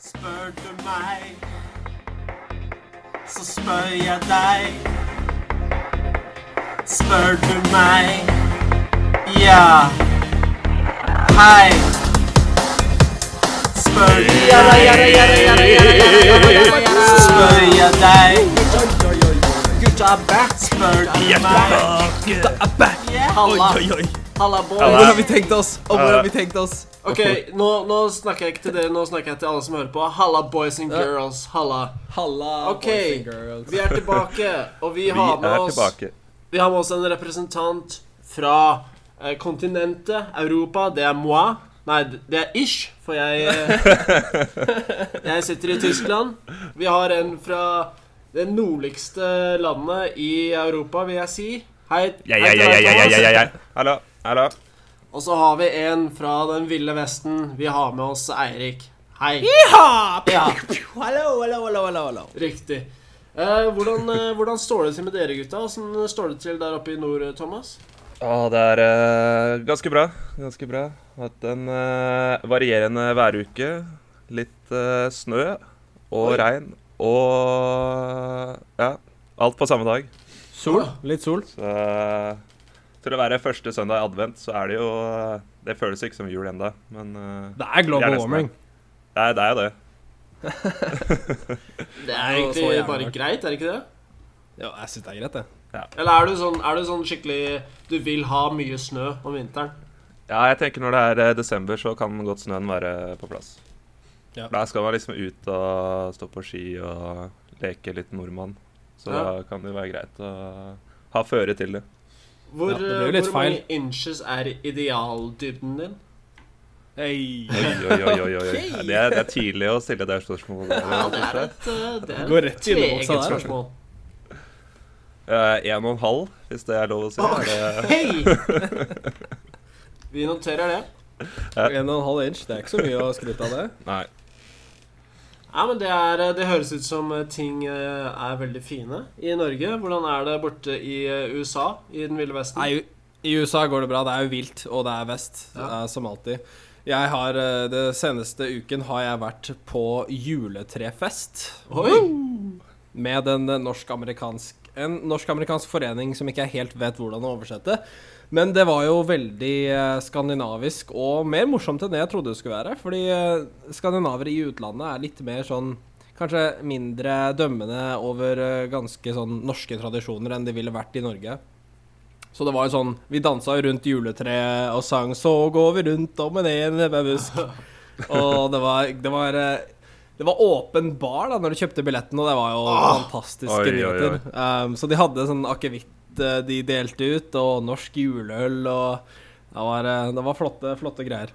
Spør du meg, så spør jeg deg. Spør du meg, ja. Hei. Spør du meg, så spør jeg deg. Gutta er back. Spør du meg, Gutta er back! halla. Halla, boy. Og hvor har vi tenkt oss? Og hvor har vi tenkt oss? Ok, nå, nå snakker jeg ikke til dere, nå snakker jeg til alle som hører på. Halla, boys and girls. Halla. Halla, Ok, boys and girls. vi er tilbake, og vi Vi har med oss tilbake. Vi har med oss en representant fra eh, kontinentet Europa. Det er moi. Nei, det er ish, for jeg eh, Jeg sitter i Tyskland. Vi har en fra det nordligste landet i Europa, vil jeg si. Hei. Ja, hei ja, hei, ja, hei, ja, ja, Thomas. ja, ja, ja. Hallo, hallo. Og så har vi en fra den ville vesten. Vi har med oss Eirik. Hei. Ja! Ja. Hallo, hallo, hallo, hallo, hallo. Riktig. Eh, hvordan, eh, hvordan står det til med dere, gutta? Hvordan står det til der oppe i nord, eh, Thomas? Å, det er eh, ganske bra. Ganske bra. Hatt en eh, varierende væruke. Litt eh, snø og Oi. regn og Ja, alt på samme dag. Sol. Litt sol. Så til å være første søndag i advent, så er det jo Det føles ikke som jul ennå, men eh, Det er global Det er warming. det er det. Er jo det. Det er egentlig bare greit, er det ikke det? Ja, jeg syns det er greit, det. Eller er du sånn, er du sånn skikkelig Du vil ha mye snø om vinteren? Ja, jeg tenker når det er eh, desember, så kan godt snøen være på plass. Ja. Da skal man liksom ut og stå på ski og leke litt nordmann. Så Ja. da kan det være greit å ha føre til det. Hvor, Ja, hvor eh, hvor feil. mange inches er idealdybden din? Hey. Oi, oi, oi, oi, oi. Ja, Det, er, det er tidlig å stille det spørsmålet. Ja, det er et, eh, det er Går et rett i innboksa der. spørsmål. Eh, En og en halv, hvis det er lov å si. Okay. Vi noterer det. En og en halv inch. Det er ikke så mye å skryte av det. nei. Ja, men det, er, eh, det høres ut som eh, ting eh, er veldig fine i Norge. Hvordan er det borte i USA, i den ville vesten? Nei, I USA går det bra. Det er jo vilt, og det er vest, Ja. som alltid. Jeg har, Det seneste uken har jeg vært på juletrefest Oi! med en norsk-amerikansk norsk-amerikansk forening som ikke jeg helt vet hvordan å oversette. Men det var jo veldig eh, skandinavisk og mer morsomt enn det jeg trodde det skulle være. Fordi skandinaver skandinavere i utlandet er litt mer sånn Kanskje mindre dømmende over eh, ganske sånn norske tradisjoner enn de ville vært i Norge. Så det var jo sånn Vi dansa jo rundt juletreet og sang 'Så går vi rundt om en enebusk'. Og det var, det var eh, det var åpen bar da når du kjøpte billetten, og det var jo fantastiske Oi, oi, nyheter. Um, så de hadde sånn akevitt eh, de delte ut, og norsk juleøl, og det var, eh, det var flotte, flotte greier.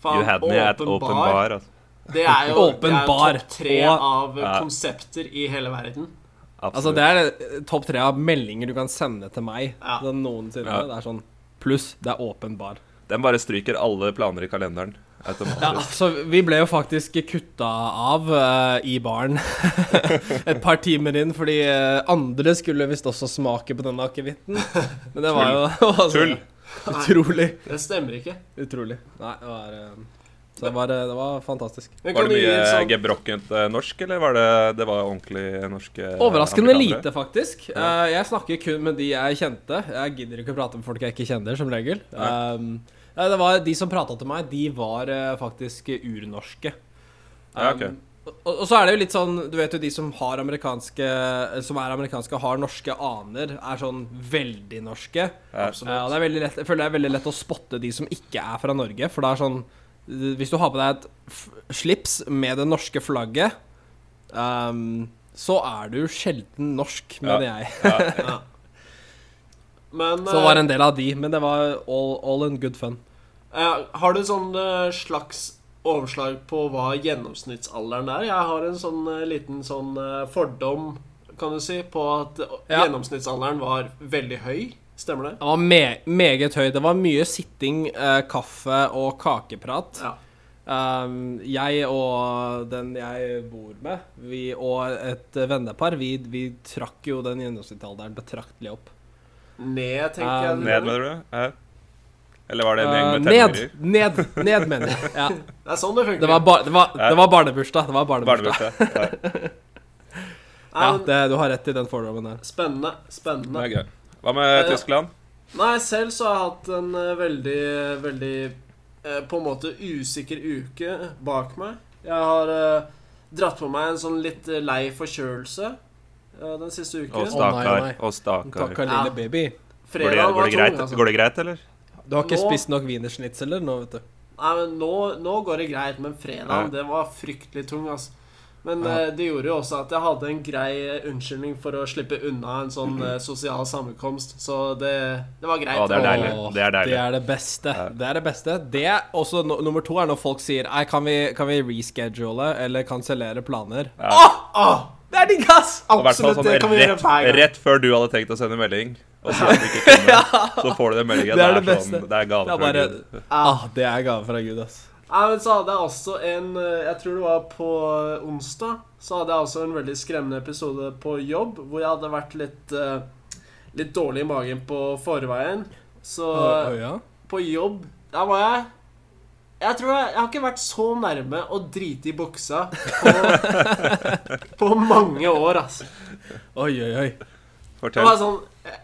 Faen, You had me at open bar. Altså. Det er jo det er topp tre av eh, Ja. konsepter i hele verden. Absolutt. Altså Det er eh, topp tre av meldinger du kan sende til meg Ja. sånn noensinne. Ja. Det er sånn Pluss, det er åpen bar. Den bare stryker alle planer i kalenderen. Ja, altså, vi ble jo faktisk kutta av uh, i baren et par timer inn, fordi uh, andre skulle visst også smake på denne akevitten. Men det var jo altså, Tull. Utrolig. Det stemmer ikke. Utrolig. Nei, det var uh, Så det var, det var fantastisk. Men Var det mye sånn... gebrokkent norsk, eller var det, det var ordentlig norske Overraskende amerikanere? lite, faktisk. Eh, jeg snakker kun med de jeg kjente. Jeg gidder ikke å prate med folk jeg ikke kjenner, som regel. Um, ja, det var De som prata til meg, de var eh, faktisk urnorske. Ja, ok. Um, og, og så er det jo litt sånn Du vet jo de som har amerikanske Som er amerikanske og har norske aner, er sånn veldig norske. Ja. Absolutt. Og det er veldig lett, jeg føler det er veldig lett å spotte de som ikke er fra Norge. For det er sånn Hvis du har på deg et slips med det norske flagget, um, så er du sjelden norsk, mener jeg. Ja. Men Så var eh, en del av de, men det var all, all in good fun. har du sånn eh, slags overslag på hva gjennomsnittsalderen er? Jeg har en sånn eh, liten sånn fordom, kan du si, på at Ja. gjennomsnittsalderen var veldig høy. Stemmer det? Det var me meget høy. Det var mye sitting, kaffe og kakeprat. Ja. Um, jeg og den jeg bor med, vi, og et vennepar, vi, vi trakk jo den gjennomsnittsalderen betraktelig opp. Ned, tenker jeg. Ned, mener du? Ja. Eller var det en gjeng Eh, med ned, tenåringer? ned, ned, mener jeg. Ja. Det er sånn det funker. Det var, bar, det var, det var barnebursdag. Det var barnebursdag. Barnebursdag. Ja, Ja, det, du har rett i den fordommen der. Spennende. det Spennende. er gøy. Hva med Eh, Tyskland? Nei, selv så har jeg hatt en eh, veldig, veldig eh, på en måte usikker uke bak meg. Jeg har eh, dratt på meg en sånn litt eh, lei forkjølelse den siste uken. Og stakkar. nei. Å, stakkar. Takka lille baby. Går det, går, det greit, tung, altså. går det greit, eller? Du har ikke Nå- spist nok wienerschnitzeler nå, vet du. Nei, men nå, nå går det greit, men fredagen, Ja. det var fryktelig tung, altså. Men Ja. eh, det gjorde jo også at jeg hadde en grei eh, unnskyldning for å slippe unna en sånn eh, sosial sammenkomst. Så det, det var greit. Å, det er. Åh, Det er deilig. Det er det beste. Ja. Det er det beste. Det er også no, Nummer to er når folk sier Nei, kan vi, kan vi reschedule eller kansellere planer? Ja. Åh, Det er digg, ass! Absolutt. Sånn, det kan sånn vi gjøre rett, hver gang. rett før du hadde tenkt å sende melding, og så, ikke kunne, så får du den meldingen. Det er det sånn, beste. det er gave Det er fra bare Gud. ah, Det er gave fra Gud, ass. Nei, men så hadde jeg også en eh, Jeg tror det var på eh, onsdag. Så hadde jeg også en veldig skremmende episode på jobb hvor jeg hadde vært litt eh, Litt dårlig i magen på forveien. Så ja. på jobb Der var jeg Jeg tror jeg, jeg har ikke vært så nærme å drite i buksa på, på mange år, altså. Oi, oi, oi. Det Fortell. var sånn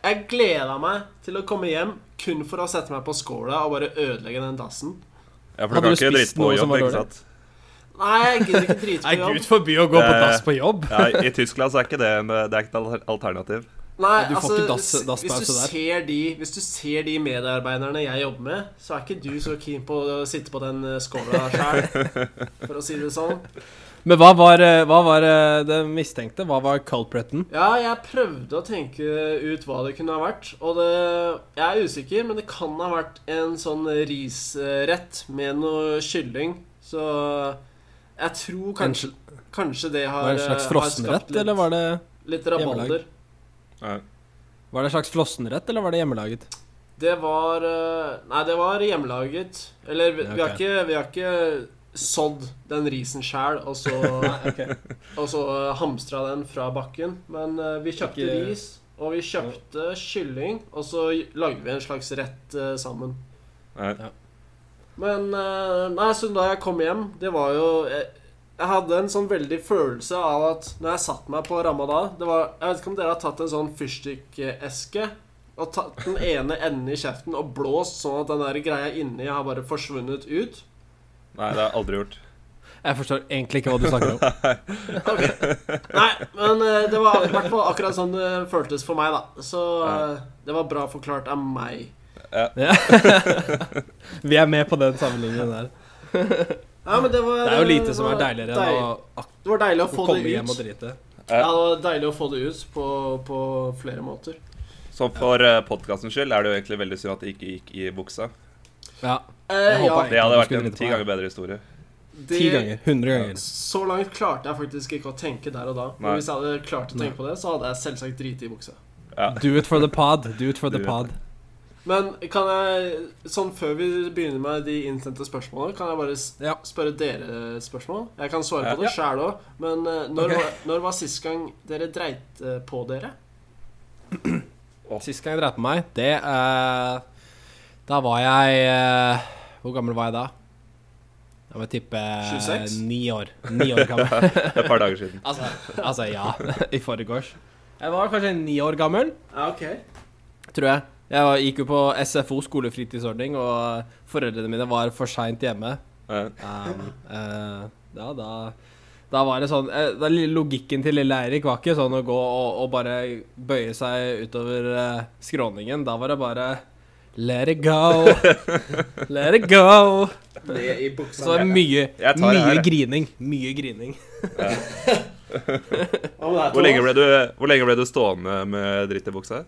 Jeg gleda meg til å komme hjem kun for å sette meg på skåla og bare ødelegge den dassen. Ja, for Hadde du du kan ikke drite på jobb, ikke sant? Nei, jeg gidder ikke drite på jobb. gud forby å gå på dass på jobb. Ja, I Tyskland så er ikke det, det er ikke et alternativ. Nei, Du får altså, ikke dass- hvis, du ser de, hvis du ser de medarbeiderne jeg jobber med, så er ikke du så keen på å sitte på den eh, skåla sjøl, for å si det sånn. Men hva var, eh, hva var eh, det mistenkte? Hva var culpriten? Ja, jeg prøvde å tenke ut hva det kunne ha vært, og det Jeg er usikker, men det kan ha vært en sånn risrett med noe kylling, så jeg tror kanskje, kanskje det har Var det en slags har frossenrett, skapt litt, eller var det litt rabalder. Ja. Var det en slags flossenrett, eller var det hjemmelaget? Det var eh, Nei, det var hjemmelaget. Eller vi, vi, har ikke, vi har ikke sådd den risen sjæl, og så, og så eh, hamstra den fra bakken. Men eh, vi kjøpte Ikke- ris, og vi kjøpte kylling, og så lagde vi en slags rett sammen. Nei. Men eh, Nei, så da jeg kom hjem, det var jo jeg, jeg hadde en sånn veldig følelse av at når jeg satte meg på ramadan det var, Jeg vet ikke om dere har tatt en sånn fyrstikkeske og tatt den ene enden i kjeften og blåst sånn at den der greia inni har bare forsvunnet ut. Nei, det har jeg aldri gjort. Jeg forstår egentlig ikke hva du snakker om. Nei, men eh, det var i hvert fall akkurat sånn det føltes for meg, da. Så eh, det var bra forklart av meg. Ja. Vi er med på den sammenligningen der. Ja, men det, var, Det er jo lite som er deiligere deil- enn å Det var deilig å å få komme det hjem og drite. Ja, det var deilig å få det ut på, på flere måter. Så for ja. podkastens skyld er det jo egentlig veldig synd at det ikke gikk i buksa. Ja. Jeg Jeg ja, håper Det hadde vært en ti ganger bedre historie. Ti ganger. Hundre ganger. Så langt klarte jeg faktisk ikke å tenke der og da. Nei. Men hvis jeg hadde klart å Nei. tenke på det, så hadde jeg selvsagt driti i buksa. Ja. Do it for the pod. Do it for the pod. Men kan jeg, sånn før vi begynner med de innsendte spørsmålene, kan jeg bare Ja. spørre dere spørsmål? Jeg kan svare på det sjæl òg, men eh, når, okay. var, når var sist gang dere dreit eh, på dere? Sist gang jeg dreit på meg, det uh, Da var jeg uh, Hvor gammel var jeg da? Jeg vil tippe eh, 26? ni år. Ni år gammel. Et par dager siden. altså, altså, ja. I forgårs. Jeg var kanskje ni år gammel, Ja, ok. tror jeg. Jeg gikk jo på SFO, skolefritidsordning, og foreldrene mine var for seint hjemme. Ja. Um, uh, ja, da da var det sånn eh, da, Logikken til lille Eirik var ikke sånn å gå og, og bare bøye seg utover uh, skråningen. Da var det bare Let it go. Let it go. Så mye, det her, mye grining. Mye grining. Ja. Hvor, lenge ble du, hvor lenge ble du stående med dritt i buksa?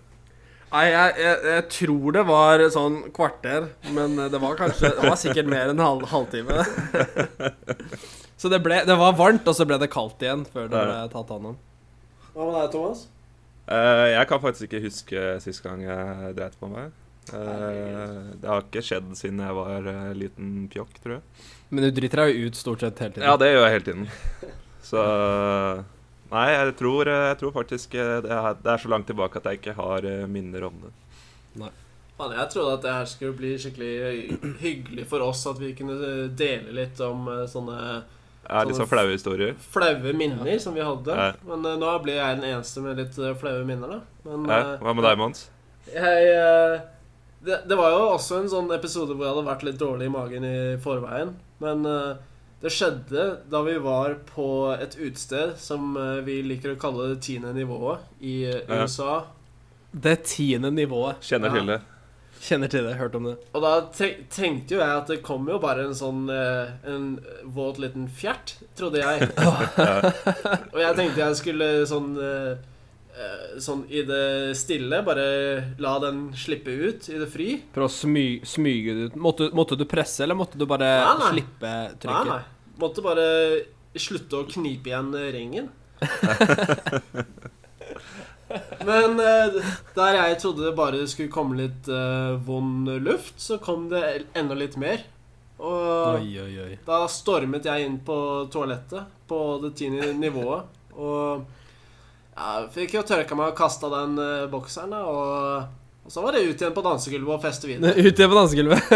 Nei, jeg, jeg, jeg tror det var sånn kvarter, men det var kanskje Det var sikkert mer enn halv, halvtime. Så det, ble, det var varmt, og så ble det kaldt igjen før det ble tatt hånd om. Hva med deg, Thomas? Uh, jeg kan faktisk ikke huske sist gang jeg dreit på meg. Uh, det har ikke skjedd siden jeg var uh, liten pjokk, tror jeg. Men du driter deg jo ut stort sett hele tiden. Ja, det gjør jeg hele tiden. Så Nei, jeg tror, jeg tror faktisk eh, det er, det er så langt tilbake at jeg ikke har eh, minner om det. Faen, jeg trodde at det her skulle bli skikkelig hyggelig for oss, at vi kunne dele litt om eh, sånne Ja, litt sånn flaue historier. flaue minner som vi hadde. Ja. Men uh, nå blir jeg den eneste med litt eh, flaue minner, da. Men Ja, eh, hva med deg, Mons? jeg eh, det, det var jo også en sånn episode hvor jeg hadde vært litt dårlig i magen i forveien. Men eh, det skjedde da vi var på et utested som eh, vi liker å kalle det tiende nivået i USA. Det tiende nivået. Kjenner til det. Kjenner til det, hørt om det. Og da tenkte jo jeg at det kom jo bare en sånn eh, En våt liten fjert, trodde jeg. Og jeg tenkte jeg skulle sånn eh, Sånn i det stille bare la den slippe ut i det fri. For å smy smyge det ut. Måtte, måtte du presse, eller måtte du bare Nei, nei. slippe trykket? nei. nei. Måtte bare slutte å knipe igjen ringen. Men eh, der jeg trodde det bare skulle komme litt uh, vond luft, så kom det enda litt mer. Og Oi, oi, oi. da stormet jeg inn på toalettet på det tiende nivået. Og ja, fikk jo tørka meg og kasta den uh, bokseren, da, og, og så var det ut igjen på dansegulvet og feste videre. Ute på dansegulvet.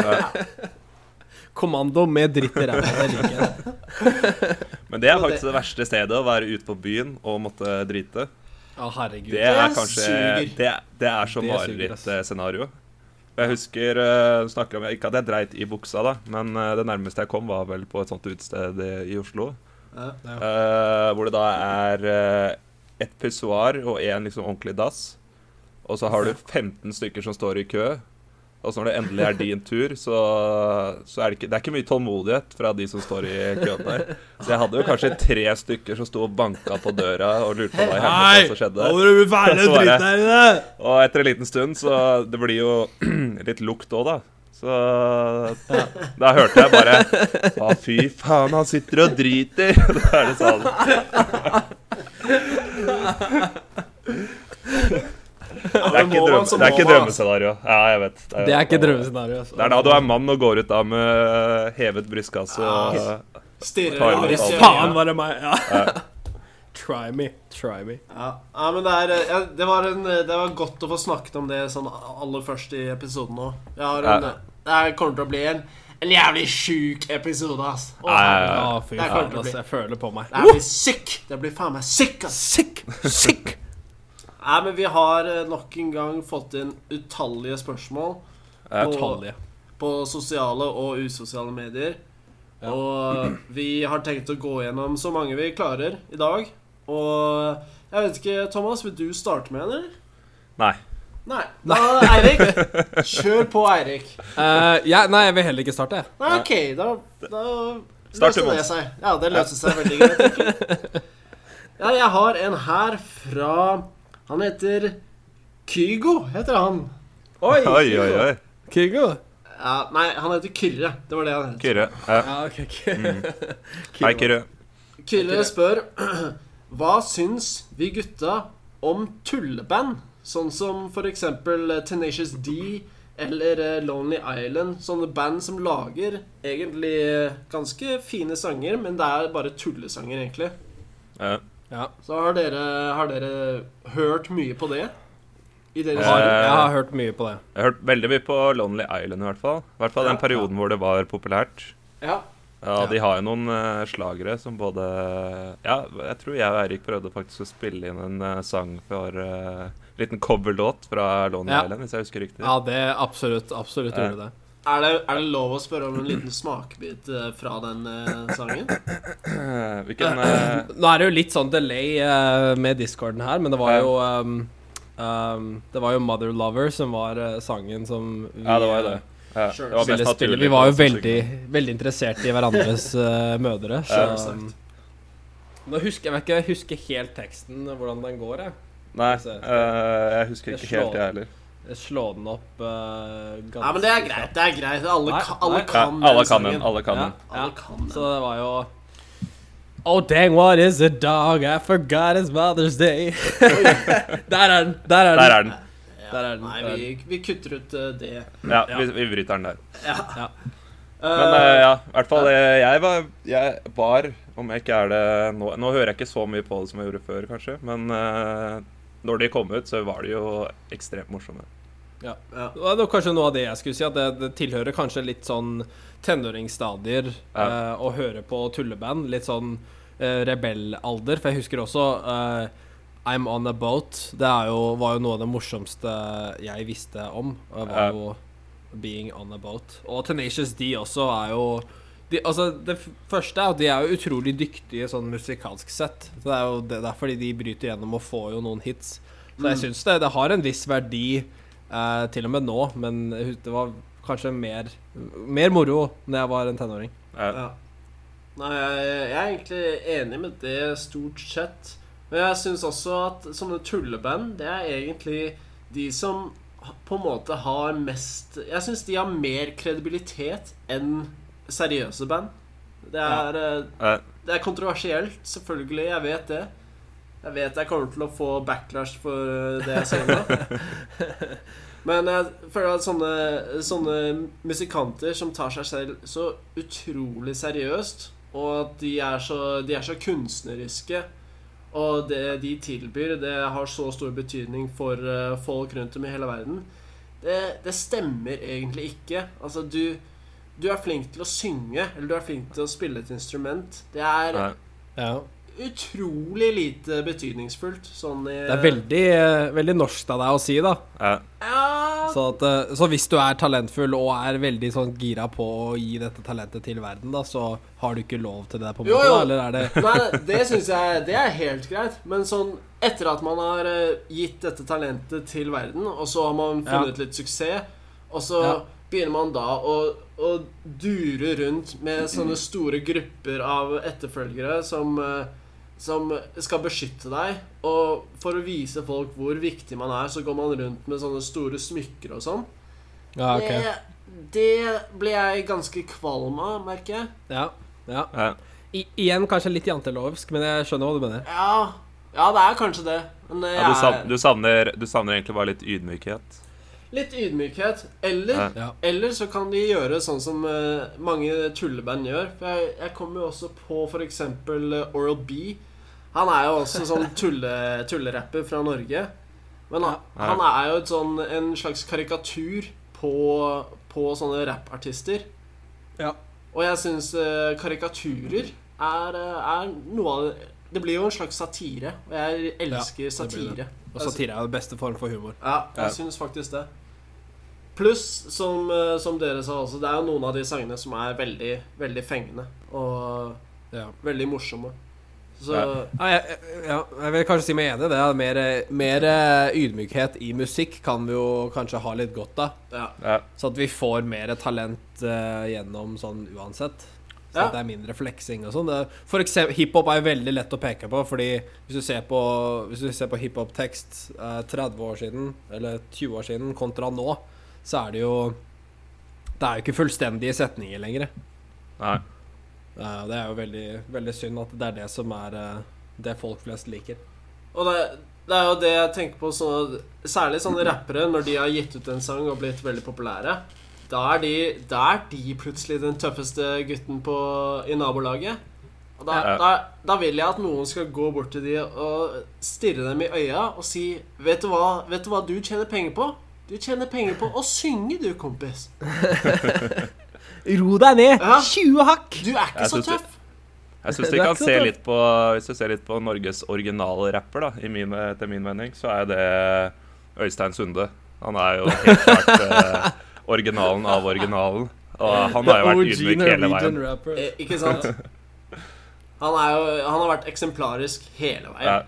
Kommando med dritt i ræva. Det liker jeg. Men det er faktisk det verste stedet, å være ute på byen og måtte drite. Å, herregud. Det er kanskje. Det, det er så marerittscenario. Jeg husker uh, snakker om, Ikke at jeg dreit i buksa, da, men uh, det nærmeste jeg kom, var vel på et sånt utested i, i Oslo. Ja. Eh, hvor det da er eh, et pissoar og én liksom ordentlig dass. Og så har du 15 stykker som står i kø. Og så når det endelig er din tur, så, så er det ikke Det er ikke mye tålmodighet fra de som står i køen der. Så jeg hadde jo kanskje tre stykker som sto og banka på døra og lurte på hva i helvete som skjedde. her inne! Og etter en liten stund, så Det blir jo litt lukt òg, da. Så da hørte jeg bare Å, fy faen, han sitter og driter! Da er det sånn. Det er ikke, drømme, det er ikke drømmescenario. Ja, jeg vet. Det er ikke drømmescenario. Altså. Det er da du er mann og går ut da med hevet brystkasse og Stirrer Tar over litt i Faen, var det meg? Ja. Try me. Try me. Ja, ja men det er ja, det, var en, det var godt å få snakket om det sånn aller først i episoden nå. Jeg har en, Ja. Det kommer til å bli en, en jævlig sjuk episode, ass. Å, Ja, ja, ja. Fy Det faen, ass. bli-. Jeg føler på meg. Det blir sick! Det blir faen meg sick, ass. Sick! Sick! Nei, men vi har eh, nok en gang fått inn utallige spørsmål Utallige. på, på sosiale og usosiale medier. Og vi har tenkt å gå gjennom så mange vi klarer i dag. Og jeg vet ikke, Thomas, vil du starte med eller? Nei. Nei. Da, Eirik. Kjør på, Eirik. Uh, ja, nei, jeg vil heller ikke starte. jeg. Nei, OK, da, da Start, løste det seg. Ja, det løser seg veldig greit. Ja, jeg har en her fra Han heter Kygo, heter han. Oi, oi, oi. Kygo? Ja, nei, han heter Kyrre. Det var det han het. Kyrre. Ja. Ja, ok, ok. Hei, Kyrre. Kyrre spør Hva syns vi gutta om tulleband? Sånn som for eksempel Tenacious D eller eh, Lonely Island. Sånne band som lager egentlig eh, ganske fine sanger, men det er bare tullesanger, egentlig. Ja. Ja. Så har dere, har dere hørt mye på det? I deres Har, Eh, jeg har hørt mye på det. Jeg har hørt veldig mye på Lonely Island, i hvert fall. I hvert fall den Ja. perioden hvor det var populært. Ja. Ja, De har jo noen uh, slagere som både Ja, jeg tror jeg og Eirik prøvde faktisk å spille inn en uh, sang for uh, liten coverlåt fra Lonely Ja. Island, hvis jeg husker riktig. Ja, det absolutt, absolutt Ja. gjorde det. Er, det, er det lov å spørre om en liten smakebit eh, fra den uh, sangen? Eh, Hvilken uh... Nå er det jo litt sånn delay uh, med discorden her, men det var jo um, um, Det var jo Mother Lover som var sangen som vi Ja, det var jo det. Ja, Sure. det var spille. Vi var jo veldig, veldig interessert i hverandres mødre, så Ja, um, Nå husker jeg vet ikke jeg husker helt teksten, hvordan den går, jeg. Nei, Se. eh, jeg husker ikke helt, jeg heller. Jeg slår den opp uh, ganske Ja, men det er greit. det er greit Alle, Nei, ka, alle nei. Ja, kan alle den kan den. Alle kan Ja. Alle kan den. Så det var jo Oh dang, what is a dog? I forgot it's Mother's Day. Der er den! Der er den! Der er den. Der er den. Nei, vi, vi kutter ut eh, det. Ja, Ja. vi, vi bryter den der. Ja. Men uh, ja, i hvert fall jeg var, jeg var Om jeg ikke er det nå Nå hører jeg ikke så mye på det som jeg gjorde før, kanskje. Men eh, når de kom ut, så var de jo ekstremt morsomme. Ja. Ja. Det var kanskje noe av det jeg skulle si, at det, det tilhører kanskje litt sånn tenåringsstadier Ja. eh, å høre på tulleband. Litt sånn eh, rebellalder. For jeg husker også eh, I'm On A Boat. Det er jo, var jo noe av det morsomste jeg visste om. Det Var Ja. jo Being On A Boat. Og Tenacious D også er jo de, altså Det første er at de er jo utrolig dyktige sånn musikalsk sett. Så Det er jo det, det er fordi de bryter gjennom og får jo noen hits. Så jeg syns det, det har en viss verdi eh, til og med nå, men det var kanskje mer, mer moro når jeg var en tenåring. Ja. Ja. Nei, jeg, jeg er egentlig enig med det stort sett. Men jeg syns også at sånne tulleband, det er egentlig de som på en måte har mest Jeg syns de har mer kredibilitet enn seriøse band. Det er, eh, Ja. det er kontroversielt, selvfølgelig. Jeg vet det. Jeg vet jeg kommer til å få backlash for eh, det jeg sier nå. Men jeg føler at sånne, sånne musikanter som tar seg selv så utrolig seriøst, og at de er så, de er så kunstneriske, og det de tilbyr, det har så stor betydning for eh, folk rundt om i hele verden, det, det stemmer egentlig ikke. Altså, du, du er flink til å synge, eller du er flink til å spille et instrument. Det er Ja. Ja. utrolig lite betydningsfullt. Sånn i Det er veldig, veldig norsk av deg å si, da. Ja. Ja Så, at, eh, så hvis du er talentfull og er veldig sånn gira på å gi dette talentet til verden, da, så har du ikke lov til det, på en måte? jo. Da, eller er det Nei, det syns jeg Det er helt greit. Men sånn etter at man har eh, gitt dette talentet til verden, og så har man funnet litt suksess, og så Ja. begynner man da å, å dure rundt med sånne store grupper av etterfølgere som eh, som skal beskytte deg. Og for å vise folk hvor viktig man er, så går man rundt med sånne store smykker og sånn. Ja, okay. Det, det blir jeg ganske kvalm av, merker jeg. Ja. ja. Ja. I, igjen kanskje litt jantelovsk, men jeg skjønner hva du mener. Ja, ja det er kanskje det. Men jeg Ja, du, sav, er du, savner, du savner egentlig bare litt ydmykhet. Litt ydmykhet. Eller, Ja. Eller så kan de gjøre sånn som uh, mange tulleband gjør. For jeg, jeg kommer jo også på f.eks. uh, Oral B. Han er jo også sånn tulle, tullerapper fra Norge. Men han, Ja. han er jo et sånn, en slags karikatur på, på sånne rappartister. Ja. Og jeg syns uh, karikaturer er, eh, er noe av det Det blir jo en slags satire, og jeg elsker ja, satire. det. Og satire er jo den beste form for humor. Ja, jeg Ja. syns faktisk det. Pluss, som, eh, som dere sa også, det er jo noen av de sangene som er veldig, veldig fengende. Og Ja. veldig morsomme. Så Ja. Ja, jeg, ja, jeg vil kanskje si meg enig i det. at Mer, mer eh, ydmykhet i musikk kan vi jo kanskje ha litt godt av. ja. Ja. Så at vi får mer talent uh, gjennom sånn uansett. Så Ja. at det er mindre fleksing og sånn. For eksempel, hiphop er jo veldig lett å peke på, fordi hvis du ser på, hvis du ser på hiphop-tekst uh, 30 år siden, eller 20 år siden, kontra nå, så er det jo Det er jo ikke fullstendige setninger lenger. Nei. Eh, det er jo veldig, veldig synd at det er det som er eh, det folk flest liker. Og det, det er jo det jeg tenker på så, Særlig sånne rappere, når de har gitt ut en sang og blitt veldig populære. Da er de, da er de plutselig den tøffeste gutten på, i nabolaget. Og da, Ja. da, da vil jeg at noen skal gå bort til de og stirre dem i øya og si Vet du hva, vet du, hva du tjener penger på? Du tjener penger på å synge, du, kompis. Ro deg ned! Ja. 20 hakk! Du er ikke Jeg så tøff. Jeg syns kan ikke så se litt på Hvis du ser litt på Norges originale rapper, da, i min, etter min mening, så er det Øystein Sunde. Han er jo helt klart eh, originalen av originalen. Og han har jo vært ydmyk hele veien. Eh, Ikke sant? Han, er jo, han har vært eksemplarisk hele veien. Ja.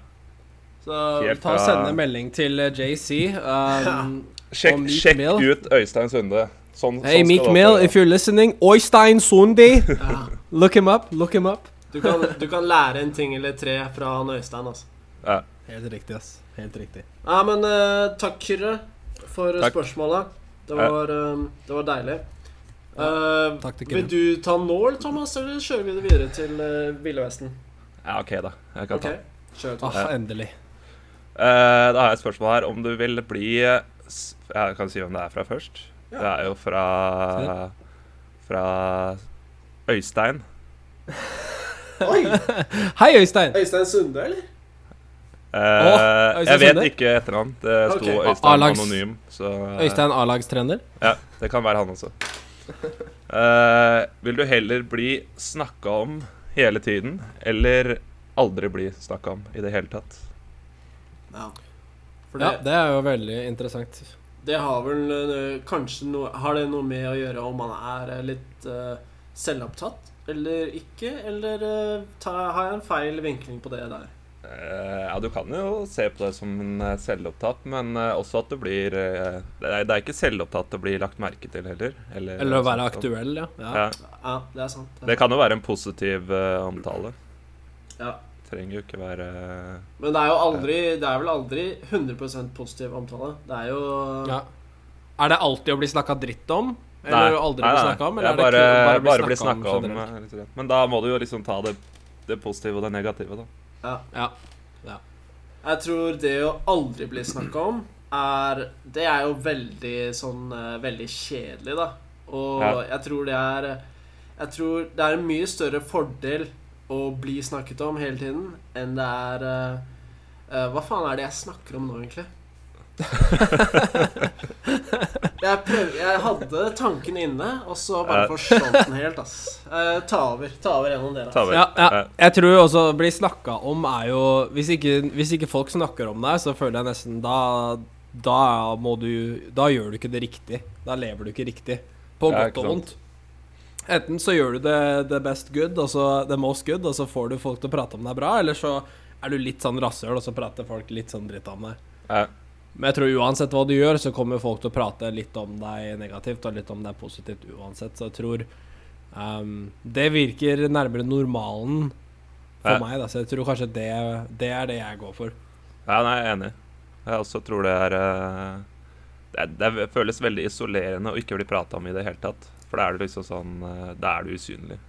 Så Helt Ta og Sende melding til eh, JC. Um, Sjekk, sjekk ut Øystein Sunde. Sånn, Hey, sånn Meek Mill, if you're listening, Øystein Sundi. ja, Look him up, look him up. du, kan, du kan lære en ting eller tre fra han Øystein, altså. Ja. Helt riktig, ass. Helt riktig. Ja, men uh, takk, Kyrre, for Takk. spørsmålet. Det Ja. var, eh, det var deilig. Eh, takk til vil du ta nål, Thomas, eller kjører vi det videre til uh, Ville Vesten? ja, OK, da. Jeg kan okay. ta. kjør, Ah, endelig. Eh, da har jeg et spørsmål her. Om du vil bli Jeg kan si hvem det er fra først. Ja. Det er jo fra Fra Øystein. Oi! Hei, Øystein! Øystein Sunde, eller? Uh, Øystein jeg vet Sunde? ikke etternavn. Det sto okay. Øystein anonym. Så uh, Øystein A-lagstrener. Ja, det kan være han også. Uh, vil du heller bli snakka om hele tiden, eller aldri bli snakka om i det hele tatt? Ja. For Ja, det, det er jo veldig interessant. Det har vel øh, kanskje noe Har det noe med å gjøre om man er øh, litt uh, selvopptatt eller ikke? Eller uh, ta, har jeg en feil vinkling på det der? Uh, ja, du kan jo se på det som en eh, selvopptatt, men eh, også at du blir eh, det, er, det er ikke selvopptatt å bli lagt merke til heller. Eller, Eller å være aktuell, ja. ja. Ja, Ja, det er sant. det kan jo være en positiv eh, omtale. Ja. Trenger jo ikke være Men det er jo aldri Det er vel aldri 100% positiv omtale. Det er jo ja. Er det alltid å bli snakka dritt om? Nei, Eller aldri nei, bli nei. snakka om? Eller er bare, er det kun bare bli snakket snakka om. rett. Men da må du jo liksom ta det, det positive og det negative, da. ja. Ja. Jeg tror det å aldri bli snakka om, er Det er jo veldig sånn eh, Veldig kjedelig, da. Og Ja. jeg tror det er Jeg tror det er en mye større fordel å bli snakket om hele tiden enn det er eh, eh, Hva faen er det jeg snakker om nå, egentlig? jeg, prøv, jeg hadde tanken inne, og så bare forsvant den helt, ass. Eh, ta over. Ta over gjennom dere. Ta over. Ja, ja. Jeg tror også å bli snakka om er jo hvis ikke, hvis ikke folk snakker om deg, så føler jeg nesten Da, da må du Da gjør du ikke det riktig. Da lever du ikke riktig. På Ja, godt ikke og vondt. Enten så gjør du det, the best good, og så the most good, og så får du folk til å prate om deg bra, eller så er du litt sånn rasshøl, og så prater folk litt sånn dritt om deg. Ja. Men jeg tror uansett hva du gjør, så kommer folk til å prate litt om deg negativt og litt om deg positivt uansett. Så jeg tror um, det virker nærmere normalen for Ja. meg. Da. Så jeg tror kanskje det, det er det jeg går for. Ja, nei, jeg er enig. Jeg også tror det er uh, det, det føles veldig isolerende å ikke bli prata om i det hele tatt. For da er du liksom sånn eh, Da er du usynlig.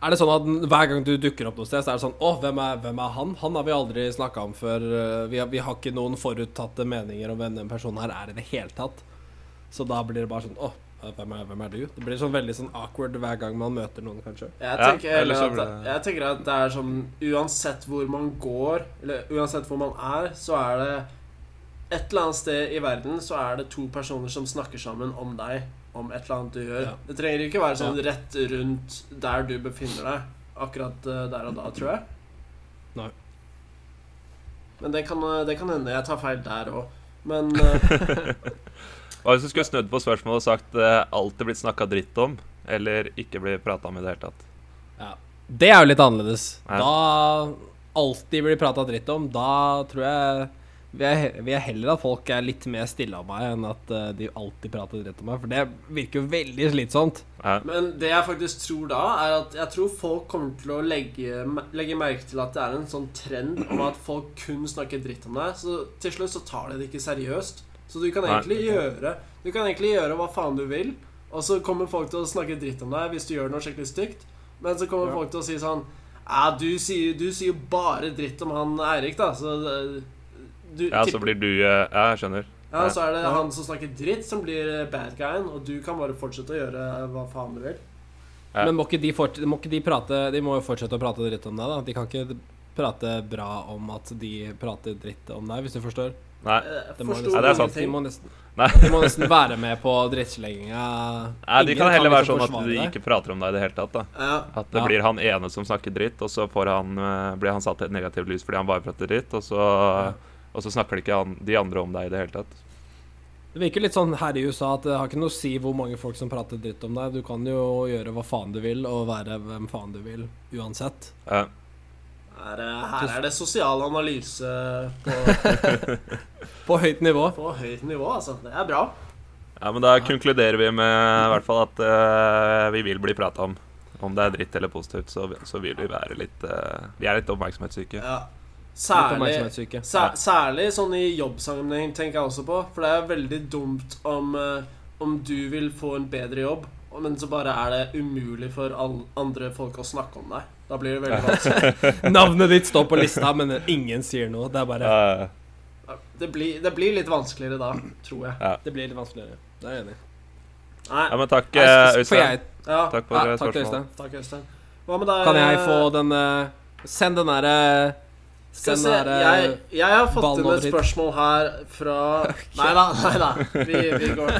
Er det sånn at hver gang du dukker opp noe sted, så er det sånn Å, hvem er, hvem er han? Han har vi aldri snakka om før. eh, Vi har, vi har ikke noen foruttatte meninger om hvem den personen her er i det hele tatt. Så da blir det bare sånn Å, hvem er, hvem er du? Det blir sånn veldig sånn awkward hver gang man møter noen, kanskje. Jeg tenker, ja, at, det- jeg tenker at det er sånn Uansett hvor man går, eller uansett hvor man er, så er det Et eller annet sted i verden så er det to personer som snakker sammen om deg, om et eller annet du gjør. Ja. Det trenger ikke være sånn rett rundt der du befinner deg akkurat eh, der og da, tror jeg. Nei. Men det kan, eh, det kan hende jeg tar feil der òg. Men eh, Hva hvis du skulle snudd på spørsmålet og sagt eh, alltid blitt snakka dritt om, eller ikke blir prata om i det hele tatt? Ja. Det er jo litt annerledes. Ja. Da alltid blir prata dritt om, da tror jeg vil jeg, vil jeg heller at folk er litt mer stille av meg, enn at eh, de alltid prater dritt om meg. For det virker jo veldig slitsomt. Ja. Men det jeg faktisk tror da, er at jeg tror folk kommer til å legge, legge merke til at det er en sånn trend om at folk kun snakker dritt om deg. Så til slutt så tar de det ikke seriøst. Så du kan Nei. egentlig gjøre Du kan egentlig gjøre hva faen du vil, og så kommer folk til å snakke dritt om deg hvis du gjør noe skikkelig stygt. Men så kommer Ja. folk til å si sånn Ja, du sier, du sier bare dritt om han Eirik, da, så eh, du, ja, så blir du eh, Ja, jeg skjønner. ja, så er det han som snakker dritt, som blir eh, bad guyen, og du kan bare fortsette å gjøre eh, hva faen du vil. Ja. Men må ikke, de fort, må ikke de prate De må jo fortsette å prate dritt om deg, da. De kan ikke prate bra om at de prater dritt om deg, hvis du forstår. Nei. Det må, nesten, Ja, det er sant. de, må nesten, de må nesten være med på drittslegginga. Nei, de kan heller være liksom sånn at de ikke prater om deg i det hele tatt. da Ja. At det Ja. blir han ene som snakker dritt, og så får han, blir han satt i et negativt lys fordi han bare prater dritt, og så, og så snakker de ikke an de andre om deg i det hele tatt. Det virker litt sånn her i USA at det har ikke noe å si hvor mange folk som prater dritt om deg. Du kan jo gjøre hva faen du vil, og være hvem faen du vil, uansett. Ja. Her, er- her er det sosial analyse på, På høyt nivå. på høyt nivå, altså. Det er bra. ja, men da konkluderer vi med i hvert fall at uh, vi vil bli prata om. Om det er dritt eller positivt, så, så vil vi være litt uh, Vi er litt oppmerksomhetssyke. Ja. Særlig, sær, særlig sånn i jobbsammenheng tenker jeg også på. For det er veldig dumt om, eh, om du vil få en bedre jobb, men så bare er det umulig for all, andre folk å snakke om deg. Da blir det veldig vanskelig. Navnet ditt står på lista, men ingen sier noe. Det er bare Det blir, det blir litt vanskeligere da, tror jeg. Det blir litt vanskeligere. Det er jeg enig i. Ja, men takk, eh, Øystein. ja. Takk for Ja, eh, til spørsmålet. Takk, Øystein. Hva med deg? Kan jeg få den Send den derre Send se, eh, jeg, jeg har fått inn et spørsmål her fra Nei da, nei da. Vi, vi, går,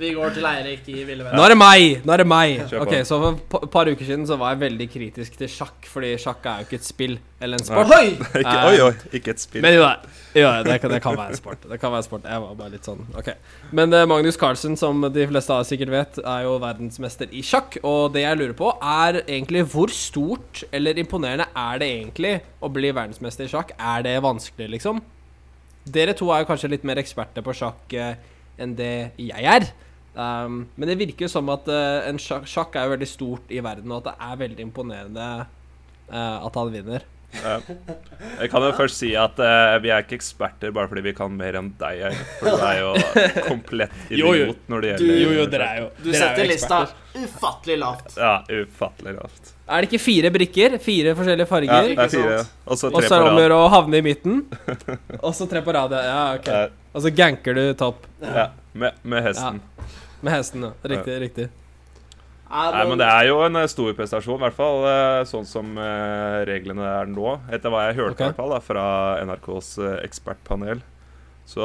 vi går til Eirik i Ville Nå er det meg! Nå er det meg. Ok, Så for et par uker siden så var jeg veldig kritisk til sjakk, fordi sjakk er jo ikke et spill eller en sport. Ohoi! Ikke, oi, oi, ikke et spill. Men jo jo, det, kan, det kan være en sport. Det kan være sport. Jeg var bare litt sånn Ok. Men uh, Magnus Carlsen, som de fleste av oss sikkert vet, er jo verdensmester i sjakk. Og det jeg lurer på, er egentlig hvor stort eller imponerende er det egentlig å bli verdensmester i sjakk? Er det vanskelig, liksom? Dere to er jo kanskje litt mer eksperter på sjakk uh, enn det jeg er. Um, men det virker jo som at uh, en sjakk, sjakk er jo veldig stort i verden, og at det er veldig imponerende eh, at han vinner. Ja. Jeg kan jo først si at uh, vi er ikke eksperter bare fordi vi kan mer enn deg. For du er jo komplett Jo, jo. idiot når det gjelder jo, jo, dere er jo Du setter lista ufattelig lavt. Ja, ufattelig lavt. Er det ikke fire brikker? Fire forskjellige farger? Ja, det er fire. Og så tre på er det om å gjøre å havne i midten. Og så tre på rad. ja. Ja, ok. Og så ganker du topp Ja, med, med hesten. med hesten. ja. Riktig, riktig. Nei, men det er jo en eh, stor prestasjon, i hvert fall eh, sånn som eh, reglene er nå. Etter hva jeg hørte okay. i hvert fall da, fra NRKs ekspertpanel. Så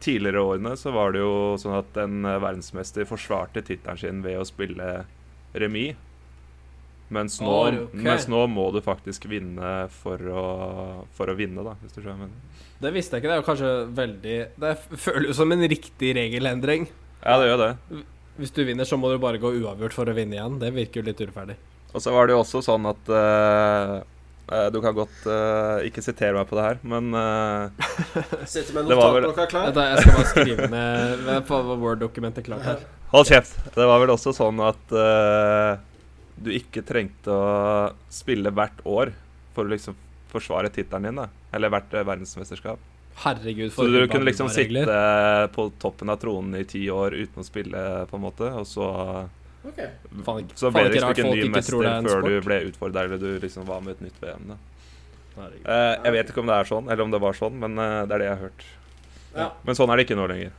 tidligere årene så var det jo sånn at en verdensmester forsvarte tittelen sin ved å spille remis. Mens nå, oh, okay. mens nå må du faktisk vinne for å, for å vinne, da, hvis du skjønner. hva jeg mener. Det visste jeg ikke. Det er jo kanskje veldig Det føles jo som en riktig regelendring. Ja, det gjør det. Hvis du vinner, så må du bare gå uavgjort for å vinne igjen. Det virker jo litt urettferdig. Og så var det jo også sånn at eh, eh, Du kan godt uh, ikke sitere meg på det her, men uh, Sitter med notatblokka klar? Vent da, Jeg skal bare skrive ned på Word-dokumentet klart her. Hold kjeft! Det var vel også sånn at uh, du ikke trengte å spille hvert år for å liksom forsvare tittelen din, da. Eller hvert verdensmesterskap. Herregud, Så du kunne liksom regler. sitte på toppen av tronen i ti år uten å spille, på en måte, og så okay. Fan, Så ble det liksom ikke folk ny mester er en før du ble utfordra, eller du liksom var med et nytt VM. da. Herregud. Eh, jeg vet ikke om det er sånn, eller om det var sånn, men eh, det er det jeg har hørt. Ja. Men sånn er det ikke nå lenger.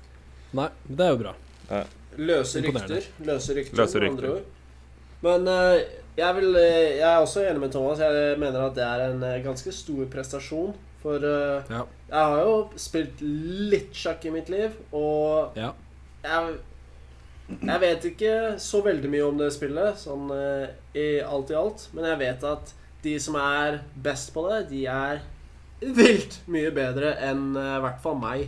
Nei, det er jo bra. Løse rykter. Løse rykter, Løse rykter. andre ord. Men eh, jeg, vil, jeg er også enig med Thomas. Jeg mener at det er en ganske stor prestasjon. For uh, Ja. jeg har jo spilt litt sjakk i mitt liv, og Ja. jeg, jeg vet ikke så veldig mye om det spillet, sånn uh, i alt i alt. Men jeg vet at de som er best på det, de er vilt mye bedre enn uh, i hvert fall meg.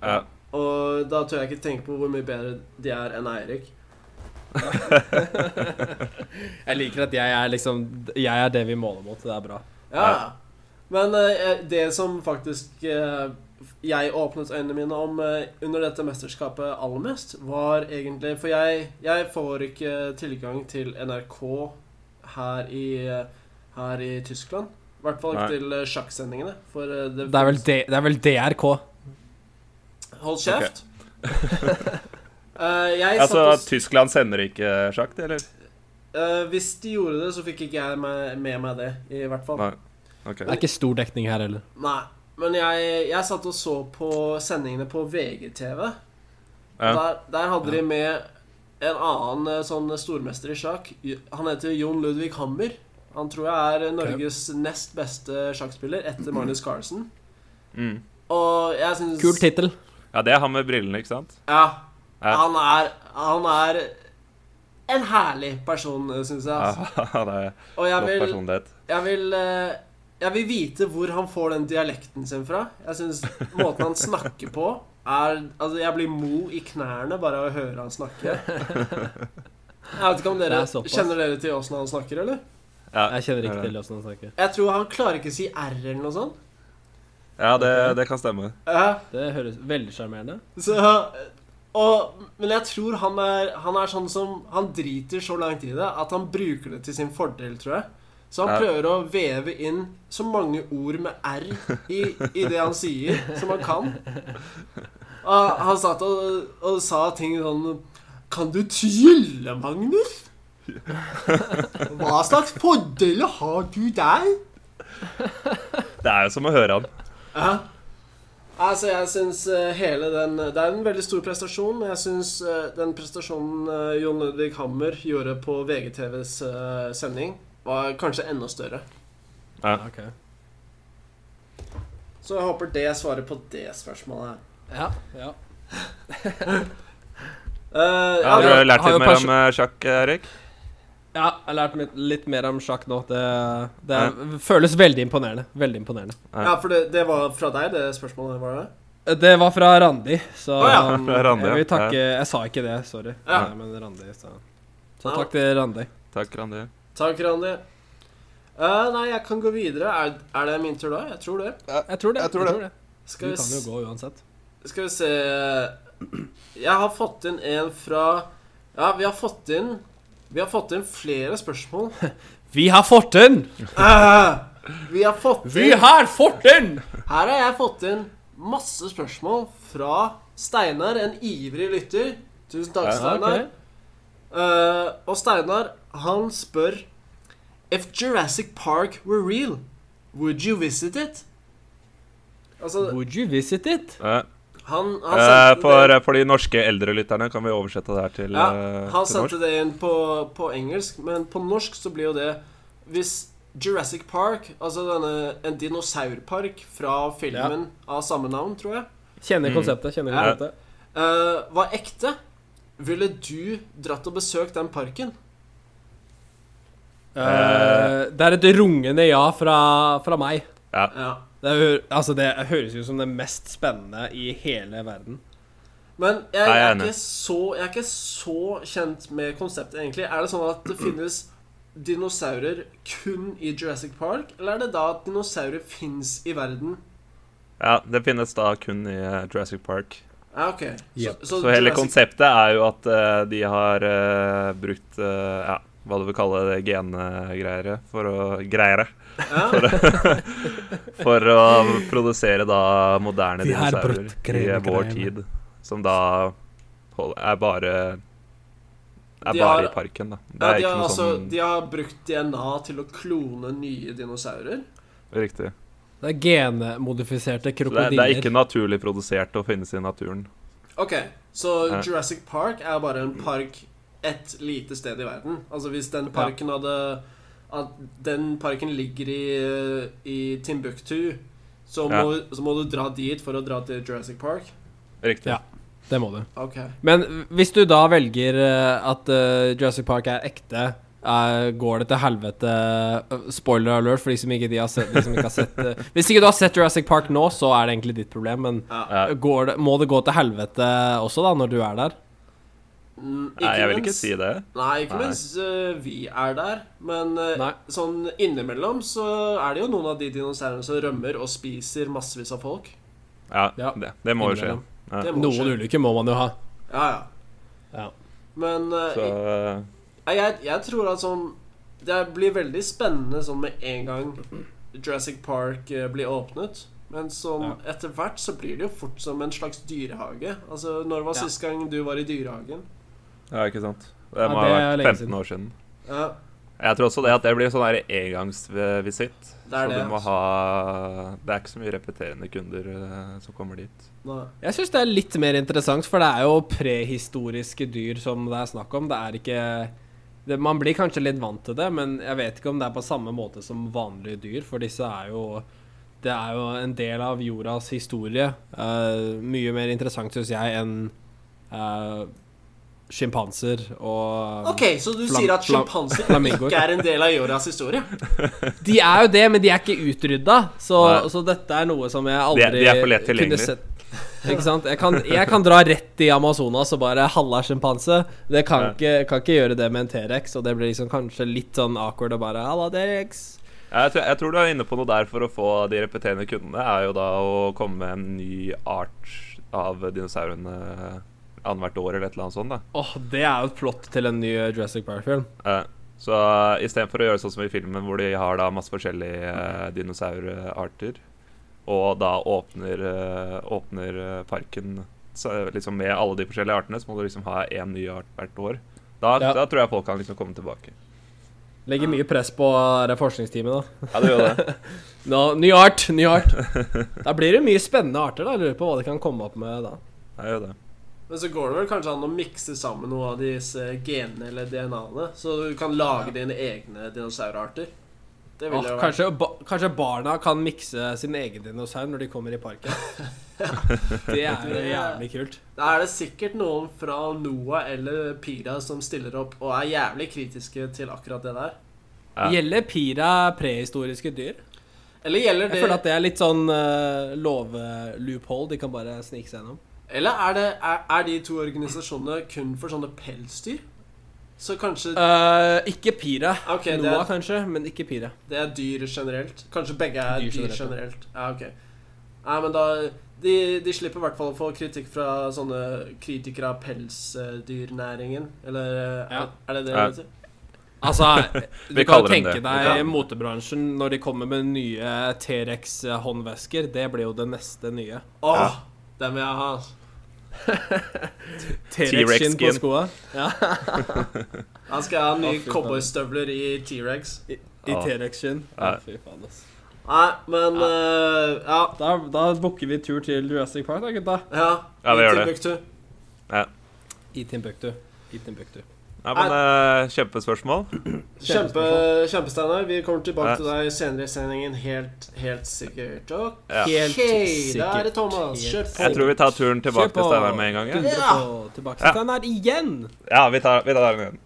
Ja. Og da tør jeg ikke tenke på hvor mye bedre de er enn Eirik. Jeg liker at jeg er liksom Jeg er det vi måler mot. Det er bra. Ja, Ja. Men eh, det som faktisk eh, jeg åpnet øynene mine om eh, under dette mesterskapet aller mest, var egentlig For jeg, jeg får ikke tilgang til NRK her i, her i Tyskland. I hvert fall ikke Nei. til sjakksendingene. For det, Det er det er vel DRK. Hold kjeft. Eh, jeg Altså, satt og, Tyskland sender ikke sjakk, eller? Uh, Hvis de gjorde det, så fikk ikke jeg med, med meg det, i hvert fall. Nei. Ok. Det er ikke stor dekning her heller. Nei. Men jeg, jeg satt og så på sendingene på VGTV. Ja. Der, der hadde de med en annen eh, sånn stormester i sjakk. Han heter Jon Ludvig Hammer. Han tror jeg er Norges nest beste sjakkspiller etter Magnus Carlsen. Mm. Og jeg syns Kul tittel. Ja, det er han med brillene, ikke sant? Ja. Ja. Han er Han er en herlig person, syns jeg. Altså. Ja, det er Og jeg vil, personlighet. jeg vil eh, Jeg vil vite hvor han får den dialekten sin fra. Jeg synes måten han snakker på er Altså, jeg blir mo i knærne bare av å høre han snakke. Jeg vet ikke om dere er. Kjenner dere til åssen han snakker, eller? Ja, Jeg kjenner ikke til åssen han snakker. Jeg tror han klarer ikke å si R eller noe sånt. Ja, det, det kan stemme. Ja, Det høres veldig sjarmerende så og, Men jeg tror han er, han er sånn som Han driter så langt i det at han bruker det til sin fordel, tror jeg. Så han prøver å veve inn så mange ord med R i, i det han sier, som han kan. Og han satt og, og sa ting sånn Kan du trylle, Magnus? Hva slags fordeler har du der? Det er jo som å høre han. Ja. Altså, jeg syns eh, hele den Det er en veldig stor prestasjon. Jeg syns eh, den prestasjonen eh, Jon Ludvig Hammer gjorde på VGTVs sending, var kanskje enda større. Ja. Ok. Så jeg håper det svarer på det spørsmålet. Ja, ja. uh, ja, Har du har lært har litt mer om eh, sjakk, Erik? Ja, jeg har lært litt, mer om sjakk nå. Det, det er, føles veldig imponerende. Veldig imponerende. ja, for det, det var fra deg, det spørsmålet? var det? Det var fra Randi, så Å ja, um, fra Randi, jeg vil ja. takke Jeg sa ikke det, sorry. Ja. Nei, men Randi, så. så Ja. takk til Randi. Takk, Randi. Takk, Randi. Uh, nei, jeg kan gå videre. Er, er det min tur da? Jeg tror det. Jeg tror det. Jeg tror det. Du Skal vi, kan jo gå uansett. skal vi se Jeg har fått inn en fra Ja, vi har fått inn Vi har fått inn flere spørsmål. Vi har fått inn! Uh, vi har fått Vi inn har fått inn! Her har jeg fått inn masse spørsmål fra Steinar, en ivrig lytter. Tusen takk, Ja, Steinar. uh, og Steinar, han spør If Jurassic Park were real, would you visit it? Altså, Would you visit it? Uh. han, han eh, sendte for, det, for de norske eldrelytterne kan vi oversette det her til, ja, eh, Han til norsk. det inn på, på engelsk, men på norsk så blir jo det Hvis Jurassic Park, altså denne, en dinosaurpark fra filmen av samme navn, tror jeg, Kjenner Mm. konseptet. kjenner Ja. konseptet. eh, var ekte, ville du dratt og besøkt den parken? Eh, det er et rungende ja fra, fra meg. Ja. Ja. Det, er, altså det høres ut som det mest spennende i hele verden. Men jeg, jeg er så, jeg er ikke så kjent med konseptet, egentlig. Er det sånn at det finnes dinosaurer kun i Jurassic Park, eller er det da at dinosaurer fins i verden? ja, det finnes da kun i eh, Jurassic Park. Ah, okay. Yep. Så hele Jurassic- konseptet er jo at uh, de har uh, brukt uh, ja, hva du vil kalle det gengreiere for å greiere. ja. For å produsere da moderne dinosaurer i vår tid. Som da er bare Er bare har- i parken, da. Det ja, er de, ikke har, noe altså, sånn de har brukt DNA til å klone nye dinosaurer. Riktig. Det er genmodifiserte krokodiller. det, er- det er ikke naturlig produsert og finnes i naturen. Ok, så Ja. Jurassic Park er bare en park et lite sted i verden. Altså hvis den parken hadde At den parken ligger i, i Timbuktu, så må, så må du dra dit for å dra til Jurassic Park? Riktig. Ja. Det må du. Okay. Men hvis du da velger eh, at uh, Jurassic Park er ekte, eh, går det til helvete Spoiler alert for de som ikke, de har sett, de som ikke har sett Hvis ikke du har sett Jurassic Park nå, så er det egentlig ditt problem, men Ja. Ja. går det, må det gå til helvete også, da, når du er der? Mm, Nei, jeg vil ikke mens- si det. Nei, ikke Nei. mens uh, vi er der. Men uh, sånn innimellom så er det jo noen av de dinosaurene som rømmer og spiser massevis av folk. Ja, Ja. Det, det må jo skje. Ja. Må Noen skje. ulykker må man jo ha. Ja, ja. Ja. Men uh, Så jeg, jeg tror at sånn Det blir veldig spennende sånn med en gang Jurassic Park blir åpnet. Men sånn Ja. etter hvert så blir det jo fort som en slags dyrehage. Altså, Når var Ja. sist gang du var i dyrehagen? Ja, ikke sant. Det Ja, må det ha er vært 15 siden. år siden. Ja, Jeg tror også det at det blir sånn der engangsvisitt. det er Så det. du må ha Det er ikke så mye repeterende kunder eh, som kommer dit. Nei. Jeg syns det er litt mer interessant, for det er jo prehistoriske dyr som det er snakk om. Det er ikke det, Man blir kanskje litt vant til det, men jeg vet ikke om det er på samme måte som vanlige dyr, for disse er jo Det er jo en del av jordas historie. Uh, mye mer interessant, syns jeg, enn uh, sjimpanser og Ok, så du sier at sjimpanser ikke er en del av jordas historie? De er jo det, men de er ikke utrydda. Så, så dette er noe som jeg De aldri er- de er for lett kunne sett. Ikke sant? Jeg kan, jeg kan dra rett i Amazonas og bare halla sjimpanse. Det kan, Ja. ikke, kan ikke gjøre det med en T-rex, og det blir liksom kanskje litt sånn awkward å bare Halla, T-rex. Jeg tror, jeg tror du er inne på noe der for å få de repeterende kundene. Er jo da å komme med en ny art av dinosaurene annethvert år eller et eller annet sånt. da Åh, det er jo et plott til en ny Jurassic Park-film. Uh, Så uh, istedenfor å gjøre sånn som i filmen, hvor de har da masse forskjellige uh, dinosaurarter, og da åpner, uh, åpner eh, parken så, liksom med alle de forskjellige artene, så må du liksom ha én ny art hvert år. Da, Ja. da tror jeg folk kan liksom komme tilbake. Legger mye press på det forskningsteamet, da. Ja, det gjør det. Nå, ny art, ny art. Da blir det mye spennende arter, da. Jeg lurer på hva de kan komme opp med da. Jeg gjør det. Men så går det vel kanskje an å mikse sammen noe av disse genene eller DNA-ene, så du kan lage dine egne dinosaurarter. Det Det ville ah, kanskje, ba kanskje barna kan mikse sin egen dinosaur når de kommer i parken. Det er jo jævlig kult. Da er det sikkert noen fra NOAH eller Pira som stiller opp og er jævlig kritiske til akkurat det der. Ja. Gjelder pira prehistoriske dyr? Eller gjelder Jeg føler at det er litt sånn uh, love-loophole. De kan bare snike seg gjennom. Eller er, det, er, er de to organisasjonene kun for sånne pelsdyr? Så kanskje uh, ikke pira. Okay, Noah er, kanskje, men ikke pira. det er dyr generelt? Kanskje begge er Dyr dyr, generelt, generelt? Ja, ok. Nei, men da de, de slipper i hvert fall å få kritikk fra sånne kritikere av pelsdyrnæringen. Eller Ja. er, det det Ja. det heter? Altså, du kan tenke deg Ja. motebransjen når de kommer med nye T-rex-håndvesker. Det blir jo det neste nye. Åh, Ja. den vil jeg ha. T-rex-skinn på T-rex-skin. skoa. Ja, Han skal ha nye oh, cowboystøvler i T-rex. I i T-rex-skinn. Ja. Ja, fy faen, ass. Nei, men eh, ja. Da, da booker vi tur til Jurassic Park, da, gutta. Ja, Ja, vi i gjør det. Ja. I Timbuktu. I Timbuktu. Ja, men eh, Kjempespørsmål. Kjempe, kjempesteinar. Vi kommer tilbake Ja. til deg senere i sendingen, helt, helt sikkert. Ok, Ja. Helt da er det Thomas. Kjør på. Jeg tror vi tar turen tilbake til Steinar med en gang. Ja, Ja. tilbake til den igjen. ja vi tar, vi tar den igjen.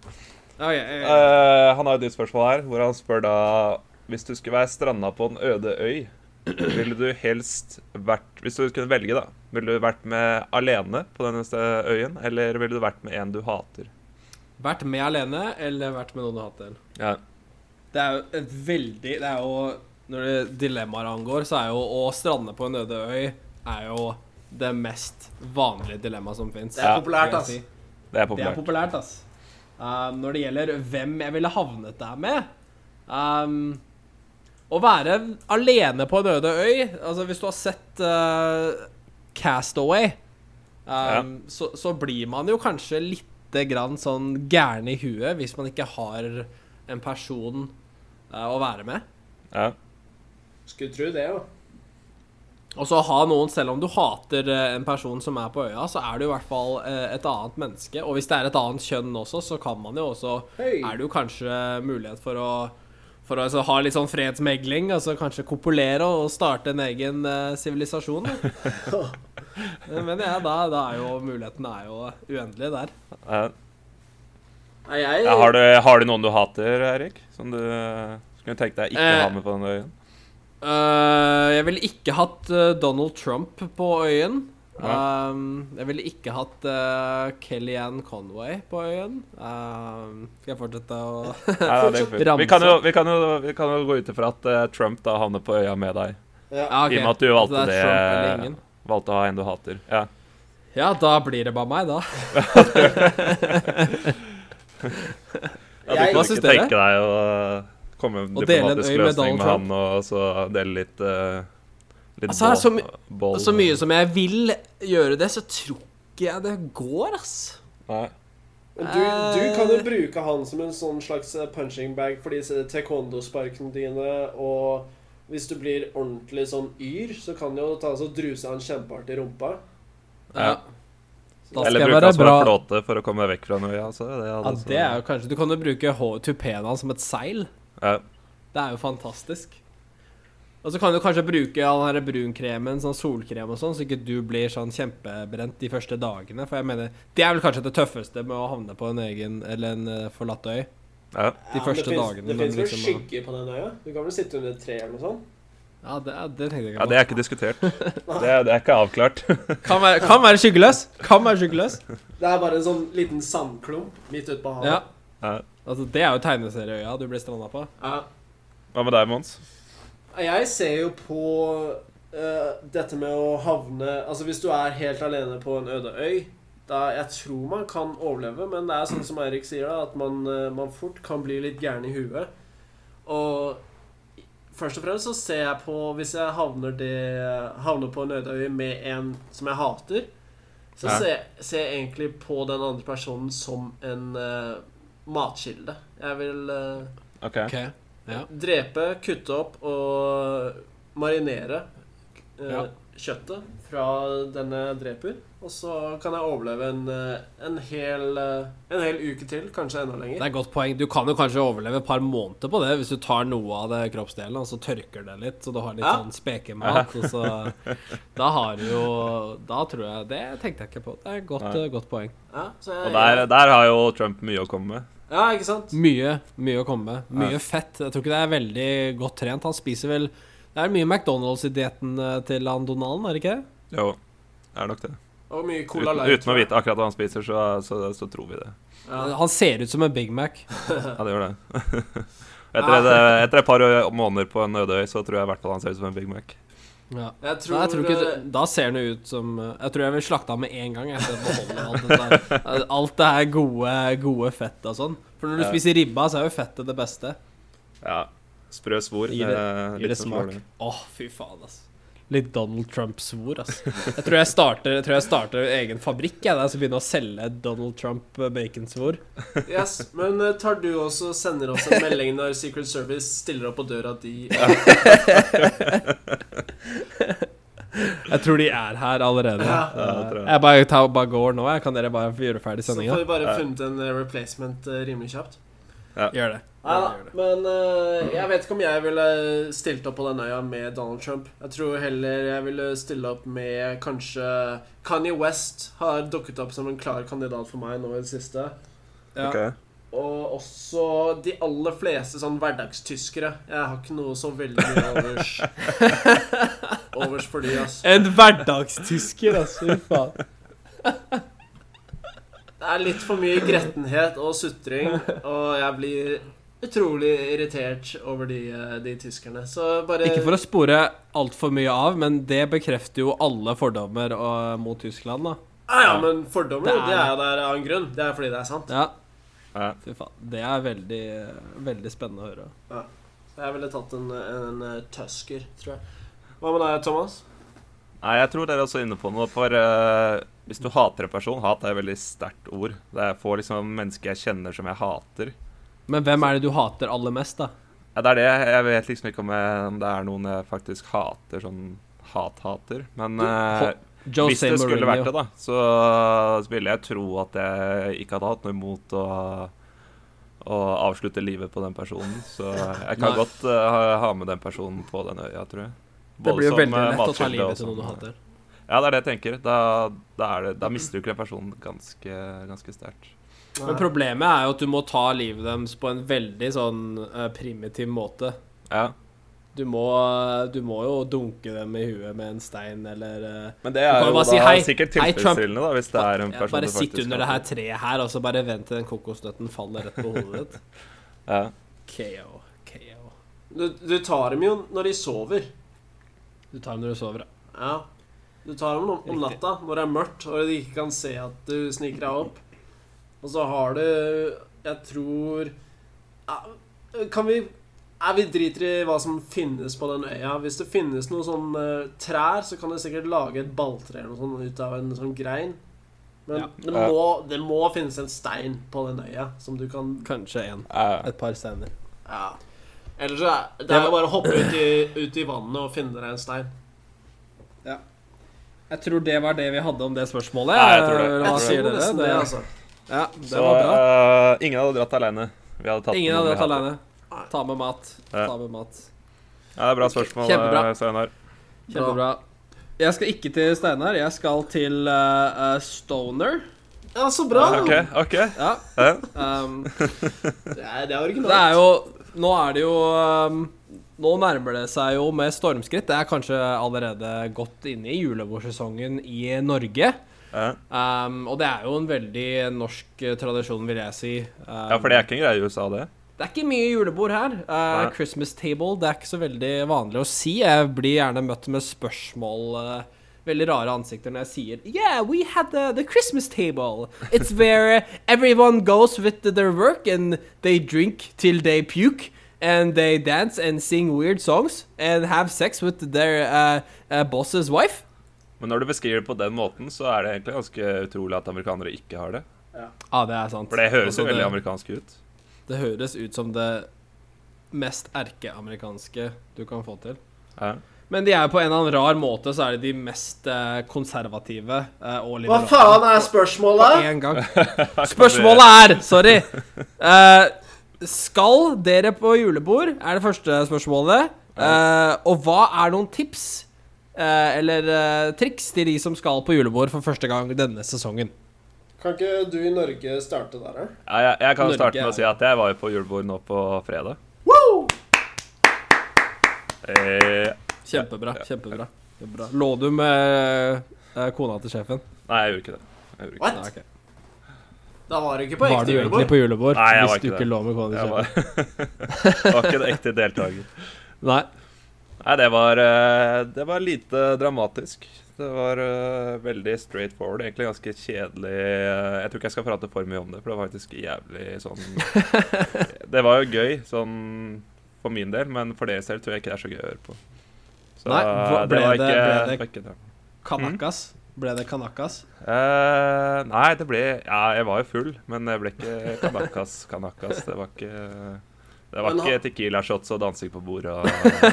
Ok, eh, Uh, han har et nytt spørsmål her, hvor han spør da Hvis du skulle være stranda på en øde øy, ville du helst vært Hvis du kunne velge, da. Ville du vært med alene på denne øyen, eller ville du vært med en du hater? Vært med alene eller vært med noen du har hater? Ja. Det er jo et veldig Det er jo Når det dilemmaer angår, så er jo å strande på en øde øy er jo det mest vanlige dilemmaet som fins. Det er populært, ass. Det er Det er populært. populært, ass. Uh, når det gjelder hvem jeg ville havnet der med um, Å være alene på en øde øy Altså, hvis du har sett uh, Castaway, um, så, så blir man jo kanskje lite grann sånn gæren i huet hvis man ikke har en person uh, å være med. Ja. Skulle tro det, jo. Og så ha noen, selv om du hater eh, en person som er på øya, så er du i hvert fall eh, et annet menneske. Og hvis det er et annet kjønn også, så kan man jo også hey. Er det jo kanskje mulighet for å for å altså, ha litt sånn fredsmegling, altså kanskje kopulere og starte en egen sivilisasjon. da. Det ja, da, da er jo muligheten er jo uendelig der. Ja. Nei, jeg Ja, har, du, har du noen du hater, Erik? Som du skulle tenkt deg ikke Eh. ha med på den øyen? Uh, jeg ville ikke hatt eh, Donald Trump på øyen. Um, jeg ville ikke hatt uh, Kellyanne Conway på øyen. Um, skal jeg fortsette å det. Ramse. vi, kan jo, vi, kan jo, vi kan jo gå ut ifra at uh, Trump da havner på øya med deg. ja. I og med at du valgte det. Er Trump eller det ingen. Valgte å ha en du hater. Ja. Ja, da blir det bare meg, da. Ja, du kan ikke tenke deg å komme med en diplomatisk løsning med med han, og så dele litt uh, Litt Altså, så my- Så mye som jeg vil gjøre det, så tror ikke jeg det går, ass. Nei. Men Du, du kan jo bruke han som en sånn slags eh, punching bag for disse taekwondo-sparkene dine, og hvis du blir ordentlig sånn yr, så kan du jo ta og druse han kjempehardt i rumpa. Ja. Da skal Eller bruke han som bra. en flåte for å komme vekk fra noe. Altså. Det, Ja, så- det er jo kanskje Du kan jo bruke tupeen hans som et seil. ja. Det er jo fantastisk. Og så kan du kanskje bruke all den her brunkremen, sånn solkrem og sånn, så ikke du blir sånn kjempebrent de første dagene. For jeg mener, det er vel kanskje det tøffeste med å havne på en egen eller en eh, forlatt øy. Ja. De første det finnes, dagene, Det men fins vel liksom- skygge på den øya? Du kan vel sitte under et tre eller noe sånt? Ja, det, det tenkte jeg ja, ikke det er ikke diskutert. Det er, det er ikke avklart. Kan være, kan være skyggeløs. Kan være skyggeløs. Det er bare en sånn liten sandklump midt ute på havet. Ja. Ja. Altså, det er jo tegneserieøya du blir stranda på. Ja. Hva med deg, Mons? Jeg ser jo på uh, dette med å havne Altså Hvis du er helt alene på en øde øy da Jeg tror man kan overleve, men det er sånn som Eirik sier, da at man, eh, man fort kan bli litt gæren i huet. Og først og fremst så ser jeg på Hvis jeg havner, det, havner på en øde med en som jeg hater, så Ja. ser, ser jeg egentlig på den andre personen som en uh, matkilde. Jeg vil uh, okay. Okay. ja. Drepe, kutte opp og marinere. Uh, Ja. Kjøttet fra denne dreper. Og så kan jeg overleve en, eh, en, hel, eh, en hel uke til, kanskje enda lenger. Det er et godt poeng. Du kan jo kanskje overleve et par måneder på det hvis du tar noe av det kroppsdelen og så tørker det litt, så du har litt Ja. sånn spekemat. Og så Da har du jo Da tror jeg Det tenkte jeg ikke på. Det er et godt, eh, godt poeng. Ja, så jeg, Og der, der har jo Trump mye å komme med. ja, ikke sant? Mye, mye å komme med. Mye Ja. fett. Jeg tror ikke det er veldig godt trent. Han spiser vel Det er mye McDonald's i dietten eh, til han Donalen, er det ikke det? Jo, det er nok det. Og mye Cola Uten, Light. uten å vite akkurat hva han spiser, så, så, så tror vi det. Ja. Han ser ut som en Big Mac. Ja, det gjør det. etter, et, etter et par måneder på en øde øy, så tror jeg i hvert fall han ser ut som en Big Mac. Ja. Jeg Nei, tror, jeg tror ikke, eh, da ser han ut som eh, Jeg tror jeg vil slakte han med en gang. Jeg alt det der Alt det her gode, gode fettet og sånn. For når du Ja. spiser ribba, så er jo fettet det beste. Ja, Sprø svor. Gir det- eh, Gir det smak. Å, oh, Åh, fy faen, altså. Litt Donald Trump-svor, altså. Jeg tror jeg starter, jeg tror jeg starter egen fabrikk, jeg, der som begynner å selge Donald Trump-baconsvor. Yes, Men eh, tar du også og sender oss en melding når Secret Service stiller opp på døra di? Jeg tror de er her allerede. Ja. Ja, jeg. Jeg bare, tar, bare går nå, jeg. Kan dere bare gjøre ferdig Så får vi bare funnet en eh, replacement eh, rimelig kjapt. Gjør det. Ja, ja, men uh, jeg vet ikke om jeg ville stilt opp på den øya med Donald Trump. Jeg tror heller jeg ville stille opp med kanskje Kanye West har dukket opp som en klar kandidat for meg nå i det siste. Ja. Okay. Og også de aller fleste sånn hverdagstyskere. Jeg har ikke noe så veldig mye overs Overs for de, altså. En hverdagstysker, altså. Fy faen. Det er litt for mye grettenhet og sutring, og jeg blir utrolig irritert over de, eh, de tyskerne. Så bare Ikke for å spore altfor mye av, men det bekrefter jo alle fordommer og, mot Tyskland, da. Ja, ja, men fordommer, Det det er- er jo der av en grunn. Det er fordi det er sant. Ja, Ja. fy faen. Det er veldig, veldig spennende å høre. Jeg ville tatt en, en, en tusker, tror jeg. Hva med deg, Thomas? Nei, jeg tror dere er også inne på noe, for uh, hvis du hater en person Hat er et veldig sterkt ord. Det er få liksom mennesker jeg kjenner som jeg hater. Men hvem er det du hater aller mest, da? Ja, det er det. Jeg vet liksom ikke om, jeg, om det er noen jeg faktisk hater, sånn hat-hater. Men Jose hvis det skulle Mourinho. vært det, da, så, så ville jeg tro at jeg ikke hadde hatt noe imot å, å avslutte livet på den personen. Så jeg kan Nei. godt uh, ha, ha med den personen på den øya, tror jeg. Det blir jo veldig eh, lett å ta livet til noen du hater. Ja, det er det jeg tenker. Da, da, er det, da mister du ikke den personen ganske, ganske sterkt. Men problemet er jo at du må ta livet deres på en veldig sånn eh, primitiv måte. Ja. Du må, du må jo dunke dem i huet med en stein, eller eh, Men det er jo da si, «Hei, sikkert tilfredsstillende, da, hvis det er en ja, person Bare sitt under det her treet her, og så bare vent til den kokosnøtten faller rett på hodet ditt. Ja. KO. KO. Du, du tar dem jo når de sover. Du tar dem når du sover, ja. Ja. Du tar dem om, om natta når det er mørkt og de ikke kan se at du sniker deg opp. Og så har du Jeg tror Kan vi Er Vi driter i hva som finnes på den øya. Hvis det finnes noen sånne trær, så kan du sikkert lage et balltre eller noe sånt ut av en sånn grein. Men Ja. det, må, det må finnes en stein på den øya som du kan Kanskje en. Et par steiner. Ja. Ellers så er det er jo bare å hoppe ut i, ut i vannet og finne deg en stein. Jeg tror det var det vi hadde om det spørsmålet. Ja, jeg tror det. Hva Jeg sier dere? Det, det, altså. ja, det Så var bra. Uh, ingen hadde dratt alene. Vi hadde tatt Ingen hadde dratt aleine. alene. Ta med mat. Ja. Ta med mat. Ja, det er bra spørsmål, Kjempebra. eh, Steinar. Kjempebra. Jeg skal ikke til Steinar. Jeg skal til uh, Stoner. Ja, så bra! OK. ok Ja. Ja. Um, Det er, det er originalt. det er jo Nå er det jo um, Nå nærmer det seg jo med stormskritt. Det er kanskje allerede godt inne i julebordsesongen i Norge. Ja. Um, og det er jo en veldig norsk eh, tradisjon, vil jeg si. Um, ja, for det er ikke en greie i USA, det. Det er ikke mye julebord her. Uh. Christmas table, det er ikke så veldig vanlig å si. Jeg blir gjerne møtt med spørsmål uh, Veldig rare ansikter når jeg sier Yeah, we had the, the Christmas table. It's where everyone goes with their work and they drink till they puke. And they dance and sing weird songs and have sex with their uh, uh, boss's wife. Men når du beskriver det på den måten, så er det egentlig ganske utrolig at amerikanere ikke har det. Ja, det er sant. For det høres Altså, jo veldig det- amerikansk ut. Det høres ut som det mest erkeamerikanske du kan få til. Ja. Men de er på en eller annen rar måte så er de de mest eh, konservative og liberale. Hva faen er På spørsmålet? en gang. Spørsmålet er Sorry. Eh, skal dere på julebord? Er det første spørsmålet. Eh, og hva er noen tips eh, eller eh, triks til de som skal på julebord for første gang denne sesongen? Kan ikke du i Norge starte der, da? Ja, jeg, jeg kan Norge starte med å si at jeg var jo på julebord nå på fredag. Woo! Eh, Kjempebra. kjempebra Kjempebra. Lå du med eh, kona til sjefen? nei, jeg gjorde ikke det. Jeg gjorde ikke What? Nei, ok. Da var du ikke på Var ekte du egentlig julebord? på julebord Nei, jeg var hvis var du ikke ikke det. lå med kona det. til Jeg var, var ikke en ekte deltaker. Nei. Nei, det var, eh, det var lite dramatisk. Det var eh, veldig straight forward. Egentlig ganske kjedelig. eh, Jeg tror ikke jeg skal prate for mye om det, for det var faktisk jævlig sånn Det var jo gøy sånn for min del, men for deres del tror jeg ikke det er så gøy å høre på. Så Nei, hva- ble var det- ikke, det- ble det. Kanakas? Ble det kanakas? Uh, nei, det ble Ja, jeg var jo full, men det ble ikke kanakas. kanakas. Det var ikke Det var ikke Tequila-shots og dansing på bordet og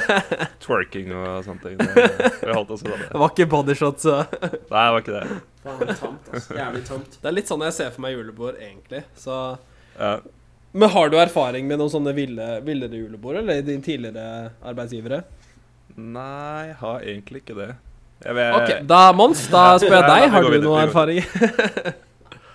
twerking og sånne ting. Det, holdt oss det. Det var ikke bodyshots. shots Nei, det var ikke det. Faen, tamt, altså. Jævlig tamt. Det er litt sånn jeg ser for meg julebord, egentlig. Så uh. Men har du erfaring med noen sånne ville, villere julebord, eller din tidligere arbeidsgivere? Nei, jeg har egentlig ikke det. Jeg vet, Ok, da Mons, da spør jeg deg. Har du noe erfaring?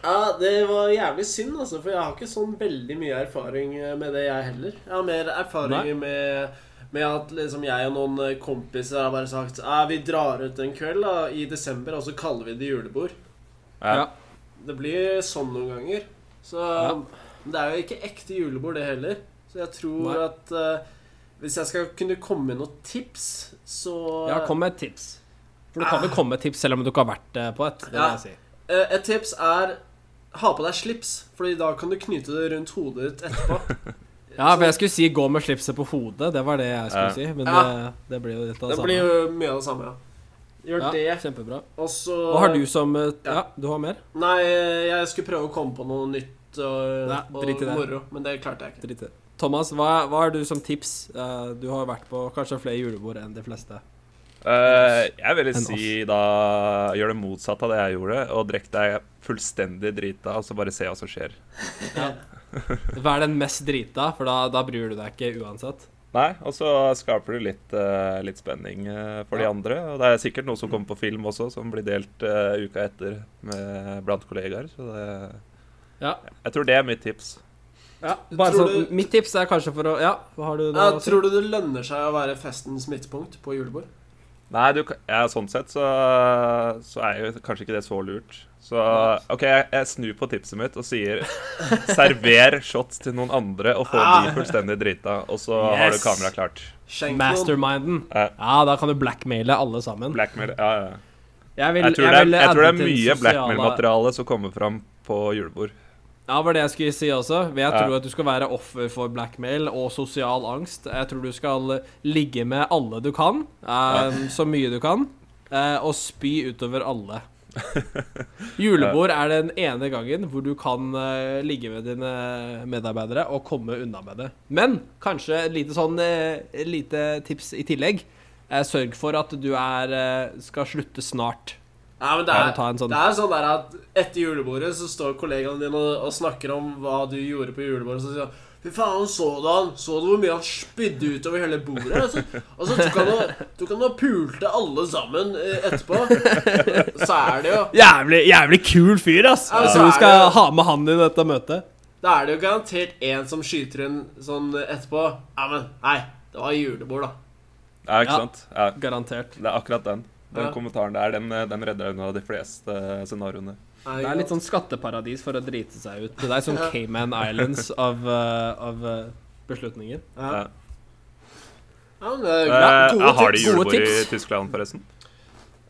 Ja, det var jævlig synd, altså, for jeg har ikke sånn veldig mye erfaring eh, med det, jeg heller. Jeg har mer erfaring med, med at liksom jeg og noen eh, kompiser har bare sagt vi drar ut en kveld da, i desember, og så kaller vi det julebord. ja. Det blir sånn noen ganger. Så Ja. Det er jo ikke ekte julebord, det heller. Så jeg tror Nei. at eh, hvis jeg skal kunne komme med noen tips, så Ja, kom med et tips. For du kan vel komme med et tips selv om du ikke har vært eh, på et. Det vil Ja. jeg si. Eh, Et tips er ha på deg slips, Fordi da kan du knyte det rundt hodet ditt etterpå. Ja, for jeg skulle si gå med slipset på hodet. Det var det jeg skulle Ja. si. Men Ja. det, det blir jo litt av det Det samme. blir jo mye av det samme, ja. Gjør ja, det, Kjempebra. og så Hva har du som eh, Ja. Ja, du har mer? Nei, jeg skulle prøve å komme på noe nytt og, Nei, og det. moro, men det klarte jeg ikke. Drit i det. Thomas, hva, hva har du som tips? Eh, du har vært på kanskje flere julebord enn de fleste. Uh, jeg vil si da gjør det motsatte av det jeg gjorde, og drikk deg fullstendig drita, og så bare se hva som skjer. Vær den mest drita, for da, da bryr du deg ikke uansett. Nei, og så skaper du litt, uh, litt spenning uh, for Ja. de andre. Og det er sikkert noe som kommer på film også, som blir delt uka etter med, blant kollegaer. Så det, Ja. jeg tror det er mitt tips. Ja bare Tror sånn, du- Mitt tips er kanskje for å Ja, hva har du Ja, da? å tror du det lønner seg å være festens midtpunkt på julebord? Nei, du, ja, sånn sett så, så er jo kanskje ikke det så lurt. Så OK, jeg, jeg snur på tipset mitt og sier server shots til noen andre og få Ah. de fullstendig drita, og så har du Yes. kameraet klart. Masterminden. Ja. Ja, da kan du blackmaile alle sammen. Blackmail Ja, ja. Jeg, vil, Jeg tror, det er, jeg tror det er mye sosiale- blackmail-materiale som kommer fram på julebord. Ja, det var det jeg skulle si også. Jeg tror at du skal være offer for blackmail og sosial angst. Jeg tror du skal ligge med alle du kan, eh, så mye du kan, uh, og spy utover alle. Julebord er den ene gangen hvor du kan uh, ligge med dine medarbeidere og komme unna med det. Men kanskje et lite sånn uh, lite tips i tillegg. Sørg for at du er skal slutte snart. Ja, men det er, sånn- det er sånn der at etter julebordet så står kollegaene dine og, og snakker om hva du gjorde på julebordet. Så sier han Fy faen, så du han? Så du hvor mye han spydde utover hele bordet? Altså, og så tok han og, tok han og pulte alle sammen eh, etterpå. Så er det jo Jævlig, jævlig kul fyr, ass! Ja, så vi skal det- ha med han i dette møtet. Da er det jo garantert en som skyter inn sånn etterpå. Ja, men nei, det var julebord, da. Ja, ikke Ja. sant? Ja, Garantert. det er akkurat den. Den Ja. kommentaren der, den, den redder unna de fleste scenarioene. Det er litt sånn skatteparadis for å drite seg ut. Det er sånn Cayman Islands av, eh, av eh, beslutninger. ja. Ja. ja, men ja, Eh, gode har de julebord i. Tyskland, forresten?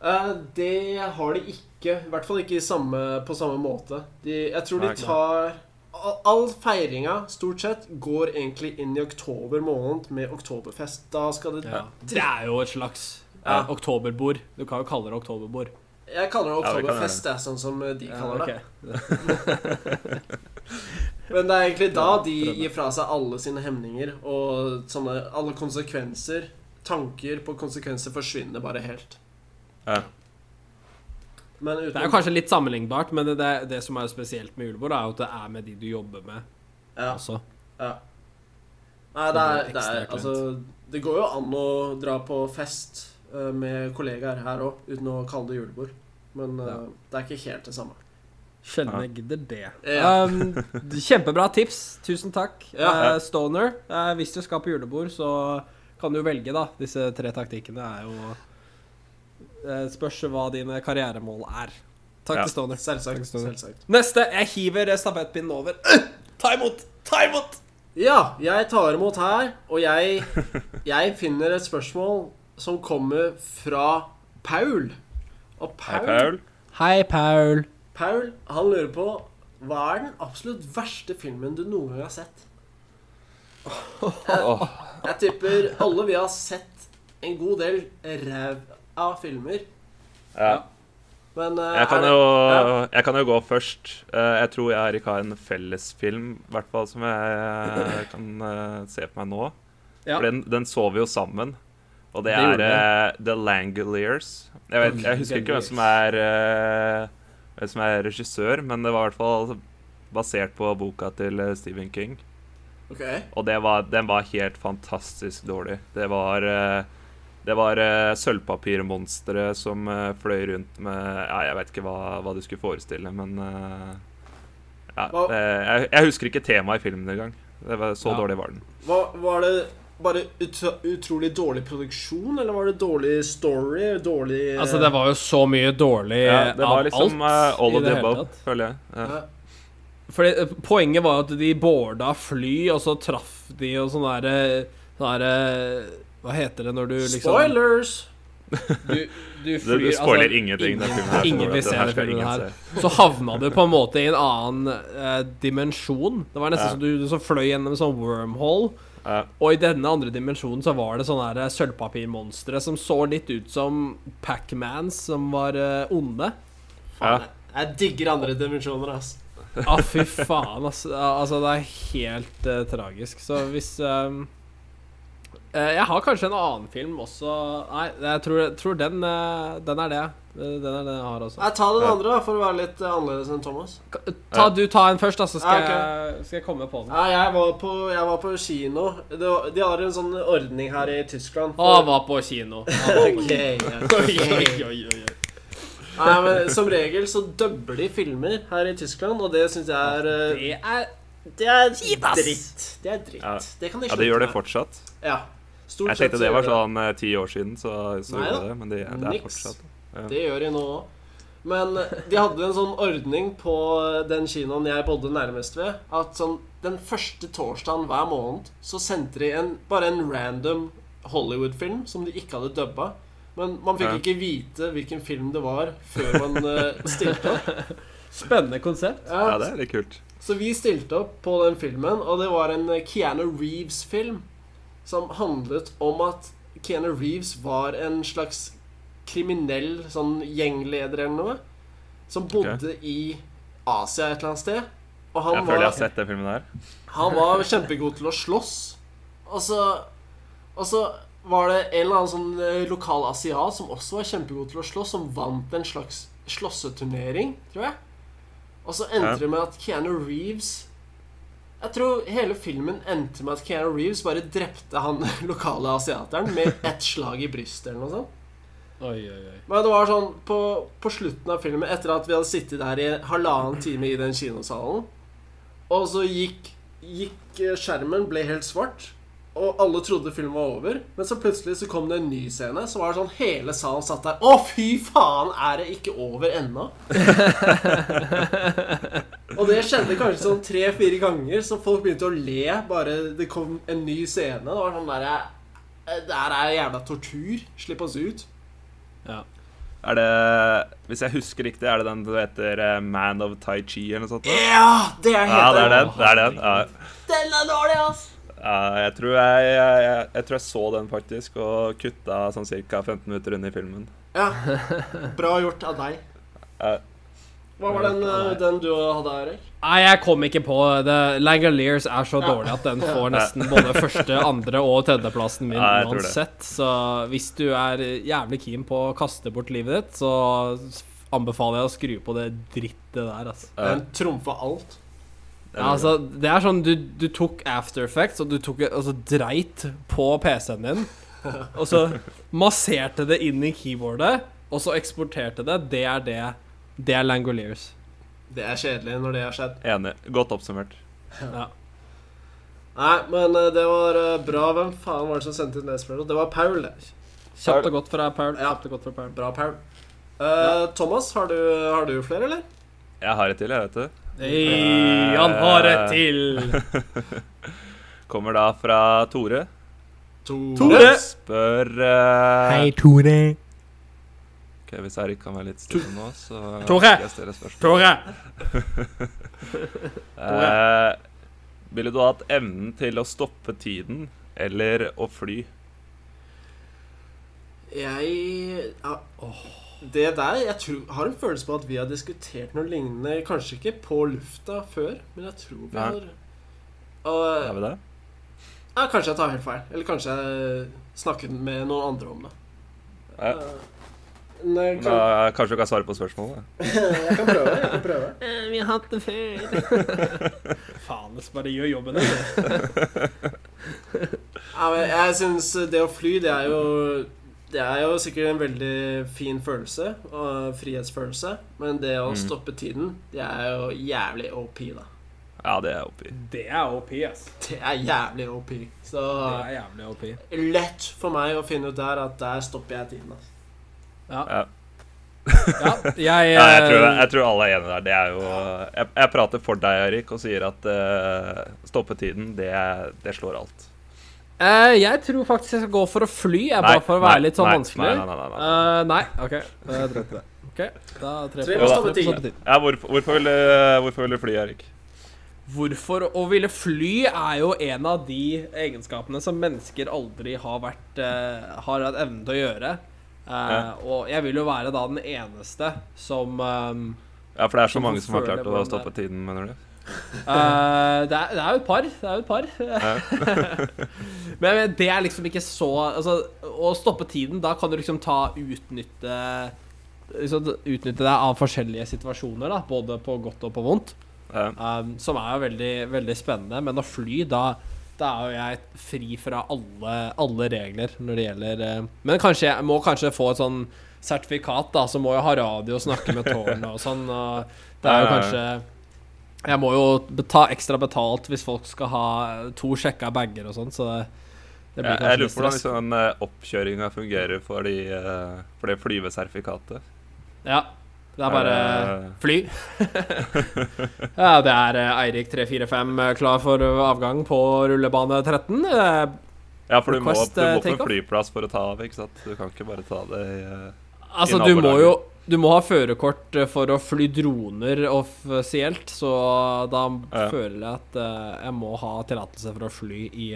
Uh, det har de ikke. I hvert fall ikke samme, på samme måte. De, jeg tror de tar all, all feiringa, stort sett, går egentlig inn i oktober måned med oktoberfest. Da skal det Ja. Det er jo et slags Ja. oktoberbord. Du kan jo kalle det oktoberbord. Jeg kaller det Ja, oktoberfest, det er sånn som de kaller det. Men det er egentlig da de gir fra seg alle sine hemninger og sånne, alle konsekvenser tanker på konsekvenser forsvinner bare helt. Ja. Men Det er jo kanskje litt sammenlignbart, men det, det, det som er spesielt med julebord, er jo at det er med de du jobber med ja, også. ja. Nei, Det det er, det er. Altså, det går jo an å dra på fest eh, med kollegaer her òg, uten å kalle det julebord. Men eh, Ja. det er ikke helt det samme. Sjelden jeg gidder det. Ja. Um, kjempebra tips. Tusen takk. Ja. Uh, Stoner, uh, hvis du skal på julebord, så kan du velge, da. Disse tre taktikkene er jo uh, Spørs hva dine karrieremål er. Takk Ja. til Stoner. Selvsagt. Takk, Ståle. selvsagt. Neste. Jeg hiver stafettpinnen over. Øh, ta imot! Ta imot! Ja, jeg tar imot her, og jeg, jeg finner et spørsmål som kommer fra Paul. Og Hei, Paul, Paul. Hei, Paul. Paul han lurer på hva er den absolutt verste filmen du noen gang har sett? Jeg, Jeg tipper alle vi har sett en god del ræv av filmer. ja. Men uh, Jeg kan, det- jo, ja. jeg kan jo gå først. Uh, Jeg tror jeg ikke har en fellesfilm i hvert fall, som jeg kan uh, se på meg nå. Ja. For den, den så vi jo sammen. Og det, Det er uh, The Langoliers. Jeg, vet, jeg husker ikke hvem som er uh, Hvem som er regissør, men det var i hvert fall basert på boka til eh, Stephen King. Okay. Og det var, den var helt fantastisk dårlig. Det var uh, Det var uh, sølvpapirmonstre som uh, fløy rundt med Ja, jeg vet ikke hva, hva du skulle forestille, men uh, ja, det, jeg, jeg husker ikke temaet i filmen engang. Det var, så Ja. dårlig var den. Hva, var det bare ut, utrolig dårlig produksjon, eller var det dårlig story? Dårlig eh, Altså, det var jo så mye dårlig Ja, det var av liksom alt. eh, all of det the above, føler jeg. Ja. ja. Fordi eh, Poenget var at de boarda fly, og så traff de og sånn derre der, Hva heter det når du liksom Spoilers! Du, du flyr du spoiler altså, ingenting. ingen- her, ingen vil se den filmen her. Så havna du på en måte i en annen eh, dimensjon. Det var nesten Ja. som du, du så fløy gjennom en sånn wormhole. Ja. Og i denne andre dimensjonen så var det sånne her sølvpapirmonstre som så litt ut som Pac-Man som var uh, onde. Ja. Jeg digger andre dimensjoner, ass. ah, fy faen, altså. altså det er helt uh, tragisk. Så hvis um, uh, Jeg har kanskje en annen film også Nei, jeg tror, tror den, eh, den er det. Eh, Den er den jeg har også. Jeg tar den andre, da, for å være litt eh, annerledes enn Thomas. Ta, du ta en først, da, så skal, Ja, okay. jeg, skal jeg komme på den. Ja, jeg var på, jeg var på kino. Det var, de har en sånn ordning her i Tyskland. Å, han var på kino. Nei, men Som regel så dubber de filmer her i Tyskland, og det syns jeg er eh, Det er Det er dritt. Det er dritt. Ja. Det kan de ja, de gjør det fortsatt. Ja. Stort Jeg tenkte det var sånn eh, ti år siden, så, så Nei det, men det, det er Niks. fortsatt. Ja. Det gjør de nå òg. Men de hadde en sånn ordning på den kinoen jeg bodde nærmest ved, at sånn den første torsdagen hver måned så sendte de en, bare en random Hollywood-film som de ikke hadde dubba. Men man fikk Ja. ikke vite hvilken film det var før man eh, stilte opp. Spennende konsept. ja, det er litt kult. Så vi stilte opp på den filmen, og det var en eh, Keanu Reeves-film som handlet om at Keanu Reeves var en slags kriminell sånn gjengleder eller noe, som bodde i Asia et eller annet sted. Og han Jeg føler jeg har sett den filmen her. han var kjempegod til å slåss. Og så, og så var det en eller annen sånn eh, lokal asiat som også var kjempegod til å slåss, som vant en slags slåsseturnering, tror jeg. Og så endte Ja. det med at Keanu Reeves Jeg tror hele filmen endte med at Keanu Reeves bare drepte han lokale asiateren med ett slag i brystet eller noe sånt. Oi, oi, oi. Men det var sånn på, på slutten av filmen, etter at vi hadde sittet der i halvannen time i den kinosalen, og så gikk, gikk eh, skjermen, ble helt svart, og alle trodde filmen var over, men så plutselig så kom det en ny scene, så var det sånn hele salen satt der Å, fy faen, er det ikke over ennå? og det skjedde kanskje sånn tre-fire ganger, så folk begynte å le bare det kom en ny scene. Det var sånn derre Det her er jævla tortur. Slipp oss ut. Ja. Er det Hvis jeg husker riktig, er det den du heter eh, Man of Tai Chi eller noe sånt? da? Ja, det er Ja, det er den. Det er den. Ja. Den er dårlig, ass! Ja, jeg, tror jeg, jeg, jeg, jeg tror jeg så den faktisk, og kutta sånn ca. 15 minutter under i filmen. Ja. Bra gjort av deg. Hva var den, den du hadde, Erik? Nei, jeg kom ikke på det. Langoliers er så dårlig at den får nesten både første, andre og tredjeplassen min Nei, uansett. Så hvis du er jævlig keen på å kaste bort livet ditt, så anbefaler jeg å skru på det drittet der, altså. Den trumfa alt. Ja, altså, det er sånn du, du tok After Effects, og du tok altså, dreit på PC-en din, og så masserte det inn i keyboardet, og så eksporterte det. Det er det. Det er Langoliers. Det er kjedelig når det har skjedd. Enig. Godt oppsummert. Ja. Nei, men eh, det var eh, bra. Hvem faen var det som sendte inn det spørsmålet? Det var Paul. det. Kjapt og godt fra Paul. Ja. Kjapt og godt fra Paul. Bra, Paul. Eh, Thomas, har du, har du flere, eller? Jeg har et til, jeg, vet du. Hei, han har et til! Kommer da fra Tore. Tore. Tore. Spør Hei, Tore. Ok, Hvis Erik kan være litt stille nå, så Tore. skal jeg stille spørsmål. Tore. Eh, ville du hatt evnen til å stoppe tiden eller å fly? Jeg ja, åh, Det der Jeg tror, har en følelse på at vi har diskutert noe lignende, kanskje ikke på lufta før, men jeg tror vi har og, Er vi det? ja, Kanskje jeg tar helt feil. Eller kanskje jeg snakket med noen andre om det. Ja. Eh, Nei, Da, kan, kanskje du kan svare på spørsmålet? jeg kan prøve. Jeg kan prøve. Vi har hatt det før. Faen, det bare gjør jobben din. Ja, men jeg syns det å fly, det er jo Det er jo sikkert en veldig fin følelse, og frihetsfølelse, men det å Mm. stoppe tiden, det er jo jævlig OP, da. Ja, det er OP. Det er OP, ass. Det er jævlig OP. Så Det er jævlig OP. lett for meg å finne ut der at der stopper jeg tiden. Altså. Ja. Ja. ja jeg, Ja, jeg, tror, eh, jeg tror alle er enige der. Det er jo Jeg, jeg prater for deg, Erik, og sier at uh, stoppetiden, det, det slår alt. Uh, jeg tror faktisk jeg skal gå for å fly, jeg, bare for å være litt sånn nei, vanskelig. Nei, nei, nei, nei. Uh, nei, OK. Da jeg det. Tre på. Ja, hvorfor, hvorfor, vil, du- hvorfor vil du fly, Erik? Hvorfor å ville fly er jo en av de egenskapene som mennesker aldri har vært uh, Har hatt evnen til å gjøre. Ja. Og jeg vil jo være da den eneste som um, Ja, for det er så mange som har klart å stoppe tiden, mener du? Uh, det, er, det er jo et par. Det er jo et par. men, men det er liksom ikke så Altså, å stoppe tiden, da kan du liksom ta utnytte liksom, Utnytte deg av forskjellige situasjoner, da, både på godt og på vondt. Um, som er jo veldig, veldig spennende. Men å fly, da, da er jo jeg fri fra alle, alle regler når det gjelder eh, Men kanskje jeg må kanskje få et sånn sertifikat, da. Så må jeg ha radio og snakke med tårnet og sånn. Og det er jo kanskje Jeg må jo ta ekstra betalt hvis folk skal ha to sjekka bager og sånn, så det, det blir Jeg, jeg lurer på hvordan liksom, eh, oppkjøringa fungerer for, de, eh, for det flyvesertifikatet. Ja. Det er bare fly. ja, det er eh, Eirik 345 eh, klar for avgang på rullebane 13. Eh, Ja, for du må, du må på en flyplass for å ta av, ikke sant? Du kan ikke bare ta det i Altså, I du må jo Du må ha førerkort for å fly droner offisielt, så da Ja. føler jeg at jeg må ha tillatelse for å fly i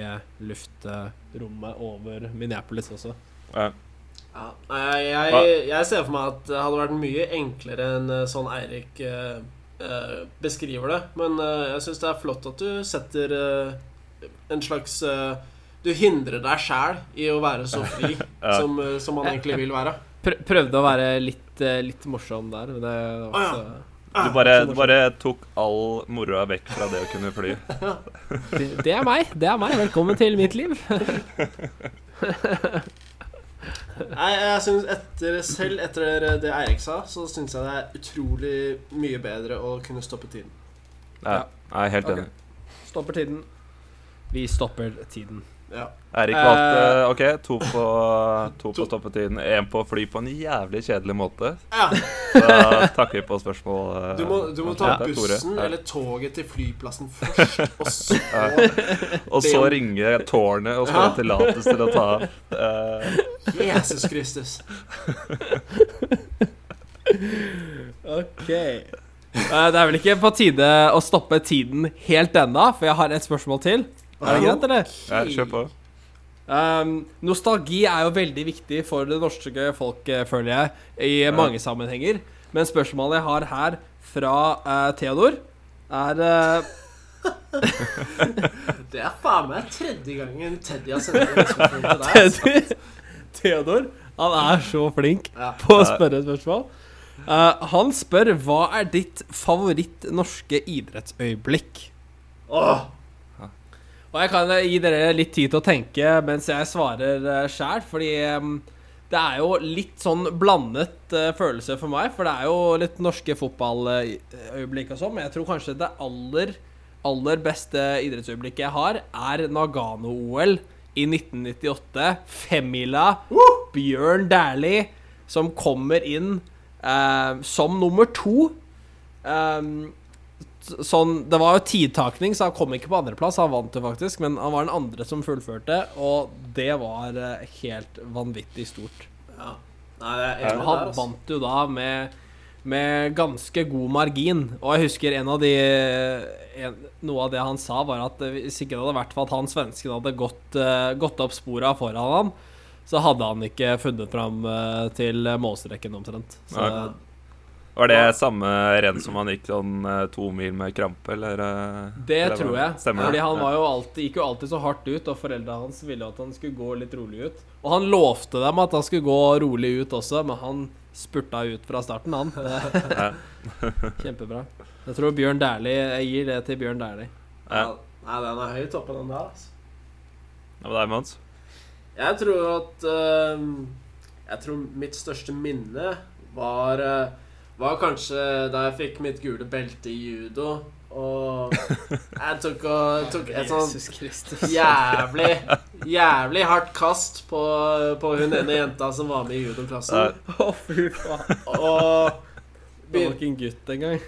luftrommet over Minneapolis også. ja. Ja, jeg, jeg ser for meg at det hadde vært mye enklere enn eh, sånn Eirik eh, eh, beskriver det. Men eh, jeg syns det er flott at du setter eh, en slags eh, Du hindrer deg sjæl i å være så fri Ja. som, som man egentlig vil være. Prøvde å være litt, litt morsom der, men det var Å, ja. så Du bare, du bare tok all moroa vekk fra det å kunne fly. det, det er meg. Det er meg. Velkommen til mitt liv. Nei, jeg synes etter, Selv etter det Eirik sa, så syns jeg det er utrolig mye bedre å kunne stoppe tiden. Ja, jeg er helt enig. enig. Stopper tiden. Vi stopper tiden. Ja. Erik Eh, valgte OK, to på, to på stoppetiden. Én på fly på en jævlig kjedelig måte. ja. Da takker vi på spørsmål. eh, Du må, du må ta Ja, bussen Ja. eller toget til flyplassen først, og så Og så ringe tårnet og Ja. spørre tillatelse til å ta av. Eh, Jesus Kristus. Ok. Eh, det er vel ikke på tide å stoppe tiden helt ennå, for jeg har et spørsmål til. Er det greit, eller? ja, kjør på. Um, nostalgi er jo veldig viktig for det norske folk, føler jeg, i mange sammenhenger. Men spørsmålet jeg har her fra uh, Theodor, er uh... Det er faen meg tredje gangen Teddy har sendt spørsmål til deg. altså. Theodor, Theodor, han er så flink Ja. på å spørre spørsmål. Uh, han spør hva er ditt favoritt norske idrettsøyeblikk? Åh, Og jeg kan gi dere litt tid til å tenke mens jeg svarer uh, sjæl, fordi det er jo litt sånn blandet eh, følelse for meg. For det er jo litt norske fotballøyeblikk og sånn, men jeg tror kanskje det aller, aller beste idrettsøyeblikket jeg har, er Nagano-OL i 1998. Femmila. Bjørn Dæhlie som kommer inn eh, som nummer to. Um, sånn, Det var jo tidtakning, så han kom ikke på andreplass. Han vant jo faktisk, men han var den andre som fullførte, og det var eh, helt vanvittig stort. ja. Nei, det er Han altså. vant jo da med, med ganske god margin. Og jeg husker en av de en, Noe av det han sa, var at hvis ikke det hadde vært for at han svensken hadde gått, eh, gått opp spora foran han, så hadde han ikke funnet fram eh, til målstreken omtrent. Så Nei. Var det samme renn som han gikk sånn eh, to mil med krampe, eller? eh, Det eller tror jeg. Stemmer Fordi han var jo alltid, gikk jo alltid så hardt ut, og foreldra hans ville at han skulle gå litt rolig ut. Og han lovte dem at han skulle gå rolig ut også, men han spurta ut fra starten, han. Kjempebra. Jeg tror Bjørn Dæhlie Jeg gir det til Bjørn Dæhlie. Ja. Nei, den er høyt oppe, den der. altså. Hva med deg, Mons. Jeg tror at uh, Jeg tror mitt største minne var øh, Var kanskje da jeg fikk mitt gule belte i judo. Og jeg tok, og, tok et sånn jævlig Jævlig hardt kast på, på hun ene jenta som var med i judoklassen. Å, fy faen. Og Det var ikke en gutt engang.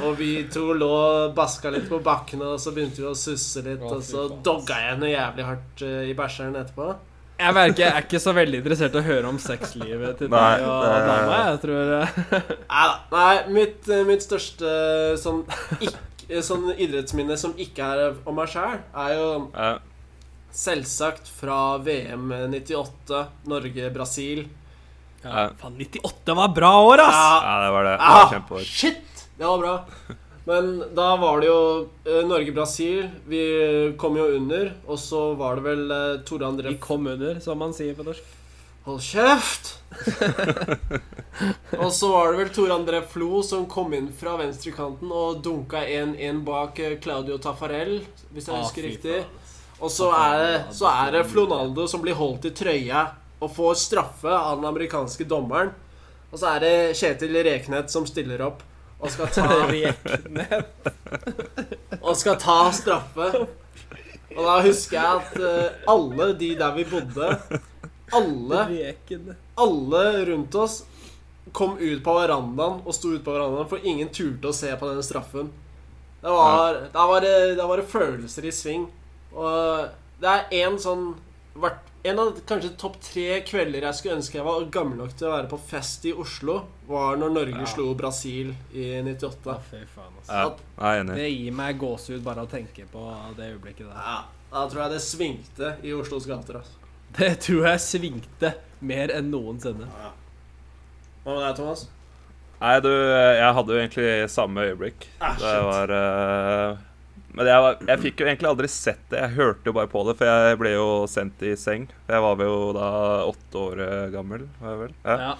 Og vi to lå og baska litt på bakken, og så begynte vi å susse litt. Og så dogga jeg henne jævlig hardt eh, i bæsjeren etterpå. Jeg merker jeg er ikke så veldig interessert i å høre om sexlivet til Nei, deg og dama. Jeg tror Nei da. Nei, mitt, eh, mitt største sånn, ikke, sånn idrettsminne som ikke er om meg sjæl, er jo Ja. selvsagt fra VM 98, Norge-Brasil. ja, Faen, 98 var bra år, ass! ja, det var det. det var Ah, shit! Det var bra. Men da var det jo eh, Norge-Brasil. Vi kom jo under, og så var det vel uh, Tore André Vi kom under, som man sier på norsk. Hold kjeft! og så var det vel Tore André Flo som kom inn fra venstrekanten og dunka 1-1 bak eh, Claudio Tafarel, hvis jeg Ah, husker riktig. Og så er, det, så er det Flonaldo som blir holdt i trøya og får straffe av den amerikanske dommeren. Og så er det Kjetil Reknet som stiller opp og skal ta, Reknet. og skal ta straffe. Og da husker jeg at eh, alle de der vi bodde, alle alle rundt oss kom ut på verandaen og sto ute på verandaen, for ingen turte å se på den straffen. Det var, da, var det, var det følelser i sving. Og det er en sånn hvert, En av kanskje topp tre kvelder jeg skulle ønske jeg var gammel nok til å være på fest i Oslo, var når Norge Ja. slo Brasil i 98. Ja, fy faen, altså. Ja, jeg er enig. Det gir meg gåsehud bare å tenke på det øyeblikket der. Ja, da tror jeg det svingte i Oslos gater. Altså. Det tror jeg svingte mer enn noensinne. Hva med deg, Thomas? Nei, du, jeg hadde jo egentlig samme øyeblikk. Ah, det var eh, Men jeg, var, jeg fikk jo egentlig aldri sett det. Jeg hørte jo bare på det, for jeg ble jo sendt i seng. Jeg var jo da åtte år eh, gammel, var jeg vel. Ja. Ja.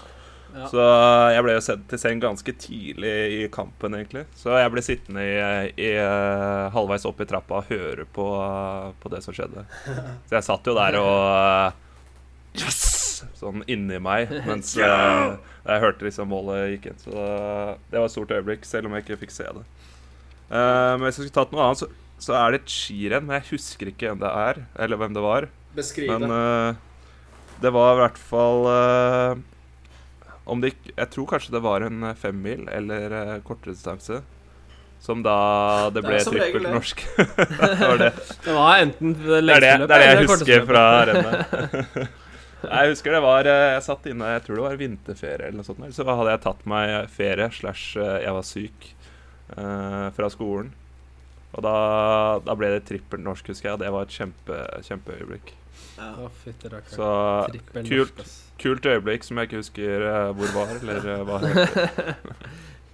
Ja. Så jeg ble jo sendt til seng ganske tidlig i kampen, egentlig. Så jeg ble sittende i, i, eh, halvveis opp i trappa og høre på, på det som skjedde. Så jeg satt jo der og eh, Yes! Sånn inni meg mens jeg, jeg hørte liksom målet gikk inn. Så det var et stort øyeblikk, selv om jeg ikke fikk se det. Eh, men hvis jeg skulle tatt noe annet, så, så er det et skirenn. Men jeg husker ikke hvem det er, eller hvem det var. Beskriv Men det. eh, det var i hvert fall eh, Om det ikke Jeg tror kanskje det var en femmil eller uh, kortere distanse. Som da det Det er ble regel trippelt norsk. det var det. Det var enten Det er det, det, er det jeg husker fra rennet. Jeg husker det var Jeg satt inne Jeg tror det var vinterferie eller noe sånt. Så hadde jeg tatt meg ferie slash jeg var syk fra skolen. Og da, da ble det trippelt norsk, husker jeg. og Det var et kjempe, kjempeøyeblikk. Ja. Oh, rakkeren. Så kult. kult øyeblikk som jeg ikke husker eh, hvor var, eller eh, hva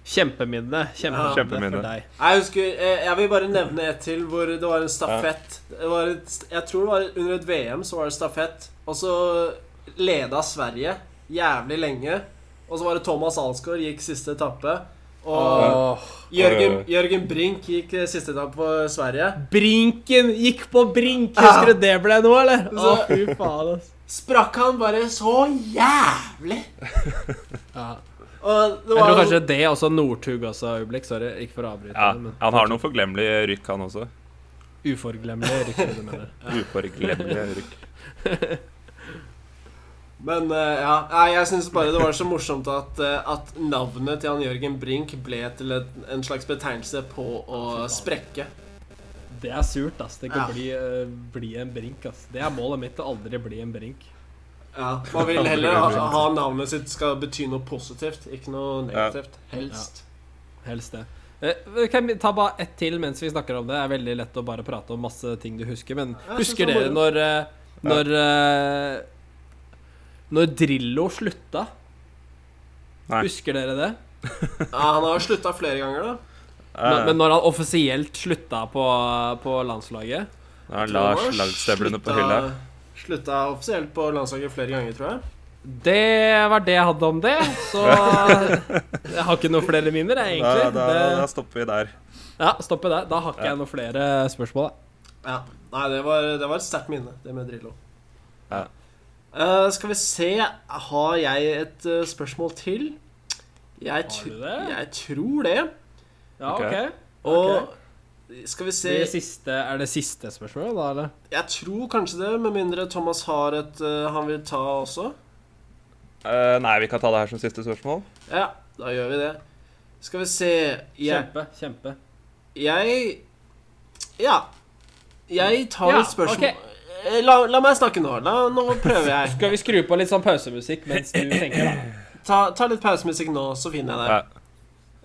Kjempeminne. Kjempeminne. ja, Kjempeminne. for deg. Jeg husker eh, Jeg vil bare nevne et til hvor det var en stafett. Det var et, jeg tror det var under et VM så var det stafett. Og så leda Sverige jævlig lenge. Og så var det Thomas Alsgaard gikk siste etappe. Og Jørgen, Jørgen Brink gikk eh, siste etappe på Sverige. Brinken gikk på brink! Husker du det ble nå, eller? Å, fy faen, ass. Sprakk han bare så jævlig! Ja. Og det Jeg tror kanskje det også Northug også øyeblikk. Sorry, ikke for å avbryte. Ja, men han har noen forglemmelige rykk, han også. Uforglemmelige rykk, du mener. Uforglemmelige rykk. Men eh, ja, nei, jeg syns bare det var så morsomt at, eh, at navnet til han Jørgen Brink ble til et, en slags betegnelse på å sprekke. Det er surt, ass. Det kan Ja. bli, uh, bli en brink, ass. Det er målet mitt, å aldri bli en brink. Ja, Man vil heller ha, ha navnet sitt skal bety noe positivt, ikke noe negativt. Helst. Helst det. Uh, Kan vi ta bare ett til mens vi snakker om det? Det er veldig lett å bare prate om masse ting du husker. Men husker dere når uh, Når Når Drillo slutta? Nei. Husker dere det? Ja, Han har slutta flere ganger, da. Men, Eh, men når han offisielt slutta på, på landslaget Da La Lars lagstøvlene på hylla. Slutta offisielt på landslaget flere ganger, tror jeg. Det var det jeg hadde om det. Så jeg har ikke noe flere minner, jeg, egentlig. da, da da, stopper vi der. ja, stopper der. Da har ikke Ja. jeg noe flere spørsmål. da. Ja. Nei, det var, det var et sterkt minne, det med Drillo. Ja. Eh, skal vi se Har jeg et uh, spørsmål til? Jeg, Har du det? jeg tror det. Ja, Ok. okay. Og skal vi se Det siste, er det siste spørsmålet, da, eller? Jeg tror kanskje det, med mindre Thomas har et uh, han vil ta også. Eh, nei, vi kan ta det her som siste spørsmål. Ja, da gjør vi det. Skal vi se Jeg, Kjempe, kjempe. jeg Ja. Jeg tar Ja, et spørsmål ok. Eh, la, la meg snakke nå. La, nå prøver jeg. Skal vi skru på litt sånn pausemusikk mens du tenker, da? Ta, ta litt pausemusikk nå, så finner jeg det. Ja.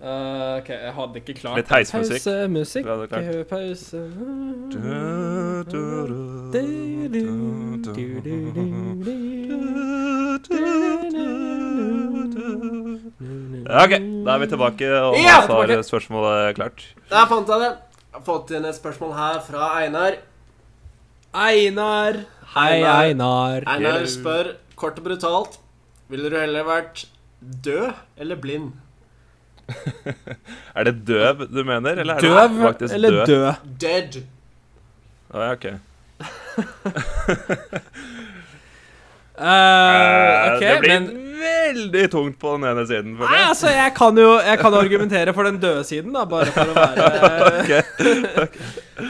Uh, ok, jeg hadde ikke klart Litt heismusikk. Pausemusikk. Pause Ja, OK, da er vi tilbake, og Ja, nå har tilbake. spørsmålet klart. Der fant jeg det. Jeg har fått inn et spørsmål her fra Einar. Einar. Hei, Einar. Einar. Spør kort og brutalt Ville du heller vært død eller blind? Er det døv du mener, eller er det Døv faktisk eller død? død? Dead. Å, ja, ok. uh, okay det blir men veldig tungt på den ene siden. Nei, altså, jeg kan jo jeg kan argumentere for den døde siden, da, bare for å være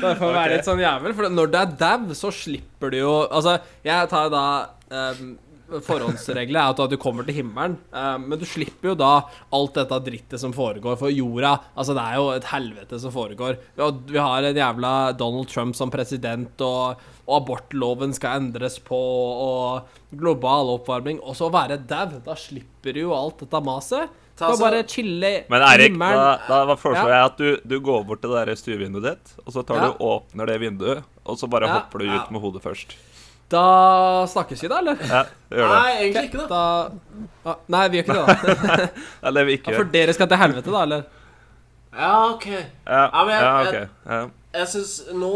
Bare for å være okay. litt sånn jævel. For når du er dau, så slipper du jo Altså, jeg tar da um, Forhåndsregelen er at du kommer til himmelen, eh, men du slipper jo da alt dette drittet som foregår. For jorda Altså, det er jo et helvete som foregår. Vi har, en jævla Donald Trump som president, og, og abortloven skal endres på, og global oppvarming. Og så å være dau, da slipper du jo alt dette maset. Ta Skal så- bare chille Men Erik, himmelen. da, da foreslår Ja. jeg at du, du går bort til det der stuevinduet ditt, og så tar Ja. du åpner det vinduet, og så bare Ja. hopper du ut med hodet først. Da snakkes vi, da, eller? Ja, gjør det. Nei, egentlig ikke, da. Da ah, Nei, vi gjør ikke det, da. Det er det vi ikke Ja, for dere skal til helvete, da, eller? Ja, OK. Ja, Ja, men jeg- ja, jeg- ok. Ja. Jeg syns nå,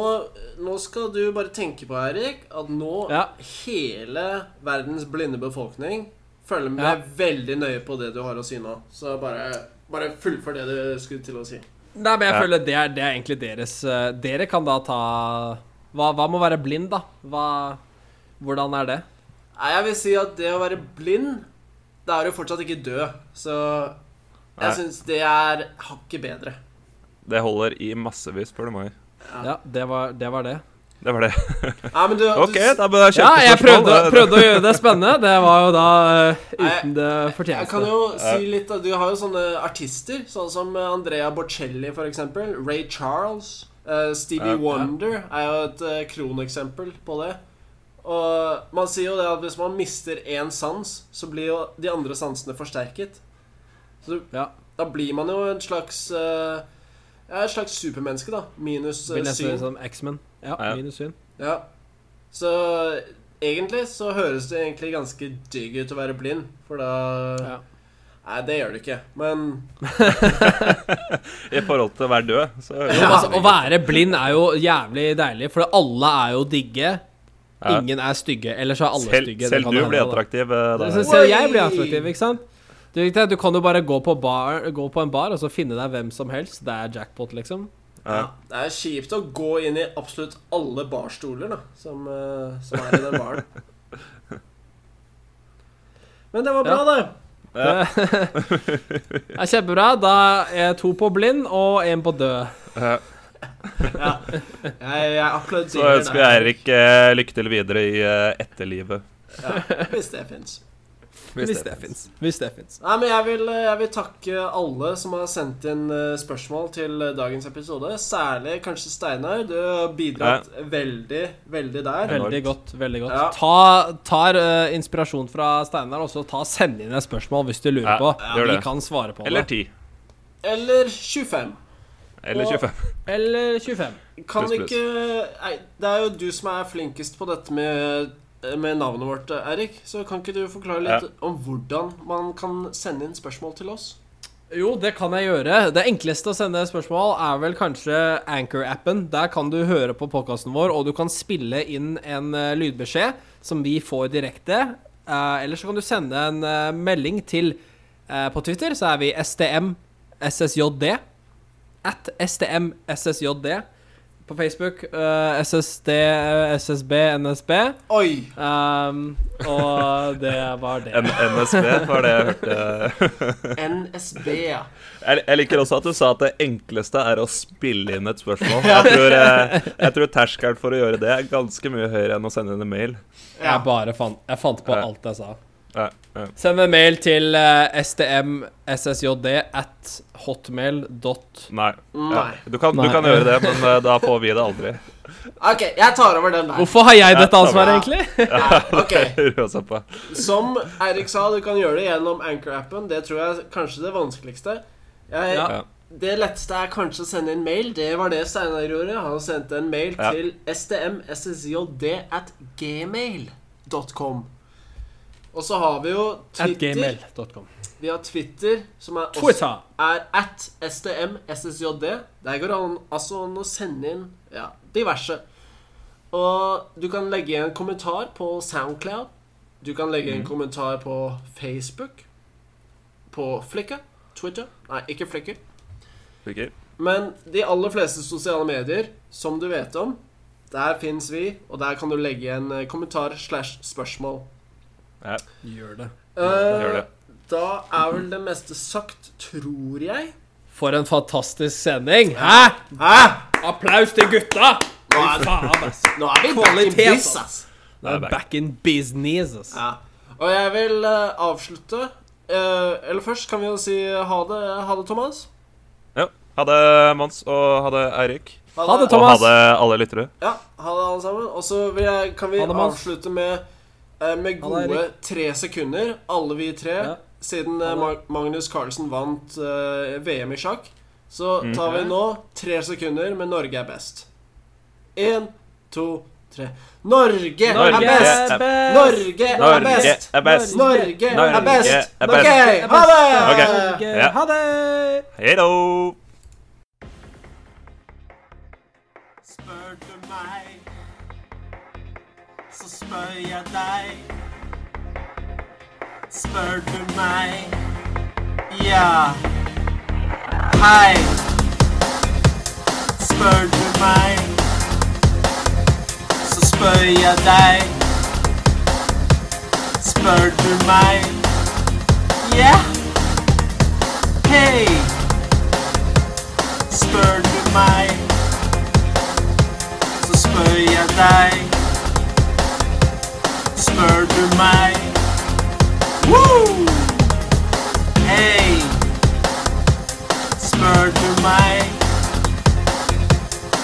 nå skal du bare tenke på, Erik, at nå Ja. hele verdens blinde befolkning følger med Ja. veldig nøye på det du har å si nå. Så bare, bare fullfør det du skulle til å si. Nei, men jeg Ja. føler det er, det er egentlig deres eh, Dere kan da ta Hva, hva med å være blind, da? Hva, hvordan er det? Nei, jeg vil si at det å være blind Da er du fortsatt ikke død. Så jeg syns det er hakket bedre. Det holder i massevis, spør du meg. Ja, det var det. Var det. Det var det. Nei, men du, OK, da bør jeg Ja, jeg prøvde, prøvde å gjøre det spennende. Det var jo da uh, uten det Jeg kan jo si litt Du har jo sånne artister, sånn som Andrea Bocelli, for eksempel. Ray Charles. Uh, Stevie Ja. Wonder er jo et uh, kroneksempel på det. Og man sier jo det at hvis man mister én sans, så blir jo de andre sansene forsterket. Så Ja. da blir man jo en slags uh, Ja, et slags supermenneske, da. Minus uh, syn. som X-Men. Ja, Ja. minus syn. Ja. Så egentlig så høres det egentlig ganske digg ut å være blind, for da Ja. Nei, det gjør du ikke, men I forhold til å være død, så ja, altså, å være blind er jo jævlig deilig, for alle er jo digge. Ja. Ingen er stygge. Ellers er alle Selv, stygge. selv du hende, blir attraktiv. eh, selv jeg blir attraktiv, ikke sant? Du, du kan jo bare gå på, bar, gå på en bar og så finne deg hvem som helst. Det er jackpot, liksom. ja, det er kjipt å gå inn i absolutt alle barstoler da, som, eh, som er i den baren. Men det var bra, det. Ja. Det er kjempebra. Da er to på blind og én på død. Ja. Ja. Jeg, jeg applauderer Så ønsker vi deg. Eirik eh, lykke til videre i eh, etterlivet. Ja, hvis det fins. Hvis det fins. Hvis det fins. Nei, men jeg vil, jeg vil takke alle som har sendt inn eh, spørsmål til eh, dagens episode. Særlig kanskje Steinar. Du har bidratt veldig, veldig der. Veldig godt. veldig godt Ja. Ta tar eh, inspirasjon fra Steinar, og så ta send inn et spørsmål hvis du lurer Ja, på. gjør Vi det. kan svare på Eller det. 10. Eller 25. Eller Og- 25. Eller 25. Kan plus, plus. ikke Nei, det er jo du som er flinkest på dette med, med navnet vårt, Erik. Så kan ikke du forklare litt om hvordan man kan sende inn spørsmål til oss? Jo, det kan jeg gjøre. Det enkleste å sende spørsmål er vel kanskje Anchor-appen. Der kan du høre på podkasten vår, og du kan spille inn en eh, lydbeskjed som vi får direkte. Uh, eller så kan du sende en eh, melding til eh, På Twitter så er vi STM SSJD. At stmssjd På Facebook Uh, SSD SSB NSB. Oi! Um, og det var det. N NSB var det jeg hørte. NSB, ja. Jeg, jeg liker også at du sa at det enkleste er å spille inn et spørsmål. Jeg tror, eh, jeg tror terskelen for å gjøre det er ganske mye høyere enn å sende inn en mail. Jeg bare fant, jeg fant på alt jeg sa. Ja, ja. Send en mail til uh, stmssjd at hotmail.com. Nei. Ja. Du, kan, du kan gjøre det, men uh, da får vi det aldri. OK, jeg tar over den der. Hvorfor har jeg dette ansvaret, egentlig? Ja, ok. Hører også på. Som Eirik sa, du kan gjøre det gjennom Anchor-appen. Det tror jeg er kanskje det vanskeligste. Jeg, Ja. Det letteste er kanskje å sende en mail. Det var det Steinar gjorde. Han sendte en mail Ja. til stmssjd at gmail.com. Og så har vi jo Twitter. Vi har Twitter, som er, også, er at stmssjd. Der går det an, altså an å sende inn ja, diverse. Og du kan legge igjen en kommentar på Soundcloud. Du kan legge en kommentar på Facebook. På Flickr. Twitter. Nei, ikke Flickr. Sikker? Men de aller fleste sosiale medier, som du vet om, der fins vi, og der kan du legge igjen eh, kommentar slash spørsmål. Ja, Gjør det. Uh, gjør det. Da er vel det meste sagt, tror jeg. For en fantastisk sending. Hæ? Hæ? Applaus til gutta! Nå er, Faen, nå er vi back in business. ass. ass. Er back in business, ass. Ja. Og jeg vil uh, avslutte uh, Eller først kan vi jo si ha det, ha det Thomas. Ja. Ha det, Mons, og ha det, Eirik. Ha det, Thomas. Og ha det, alle lyttere. Ja, ha det alle sammen. Og så kan vi avslutte med, med Ha det, gode tre sekunder, alle vi tre. Ja. Siden eh, Magnus Carlsen vant eh, VM i sjakk, så Mm. tar vi nå tre sekunder med 'Norge er best'. Én, to, tre. Norge, Norge er best! er best! Norge er Norge best! er best. Norge er Norge best! er OK, ha det! Ha det! Hei da. Spør du meg, så spør jeg deg. Spør du meg, ja. Hei. Spør du meg, så spør jeg deg. Spør du meg, ja. Hei. Spør du meg så spør jeg deg. Spør du meg? Woo! Hei! Spør du meg,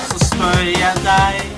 så spør jeg deg.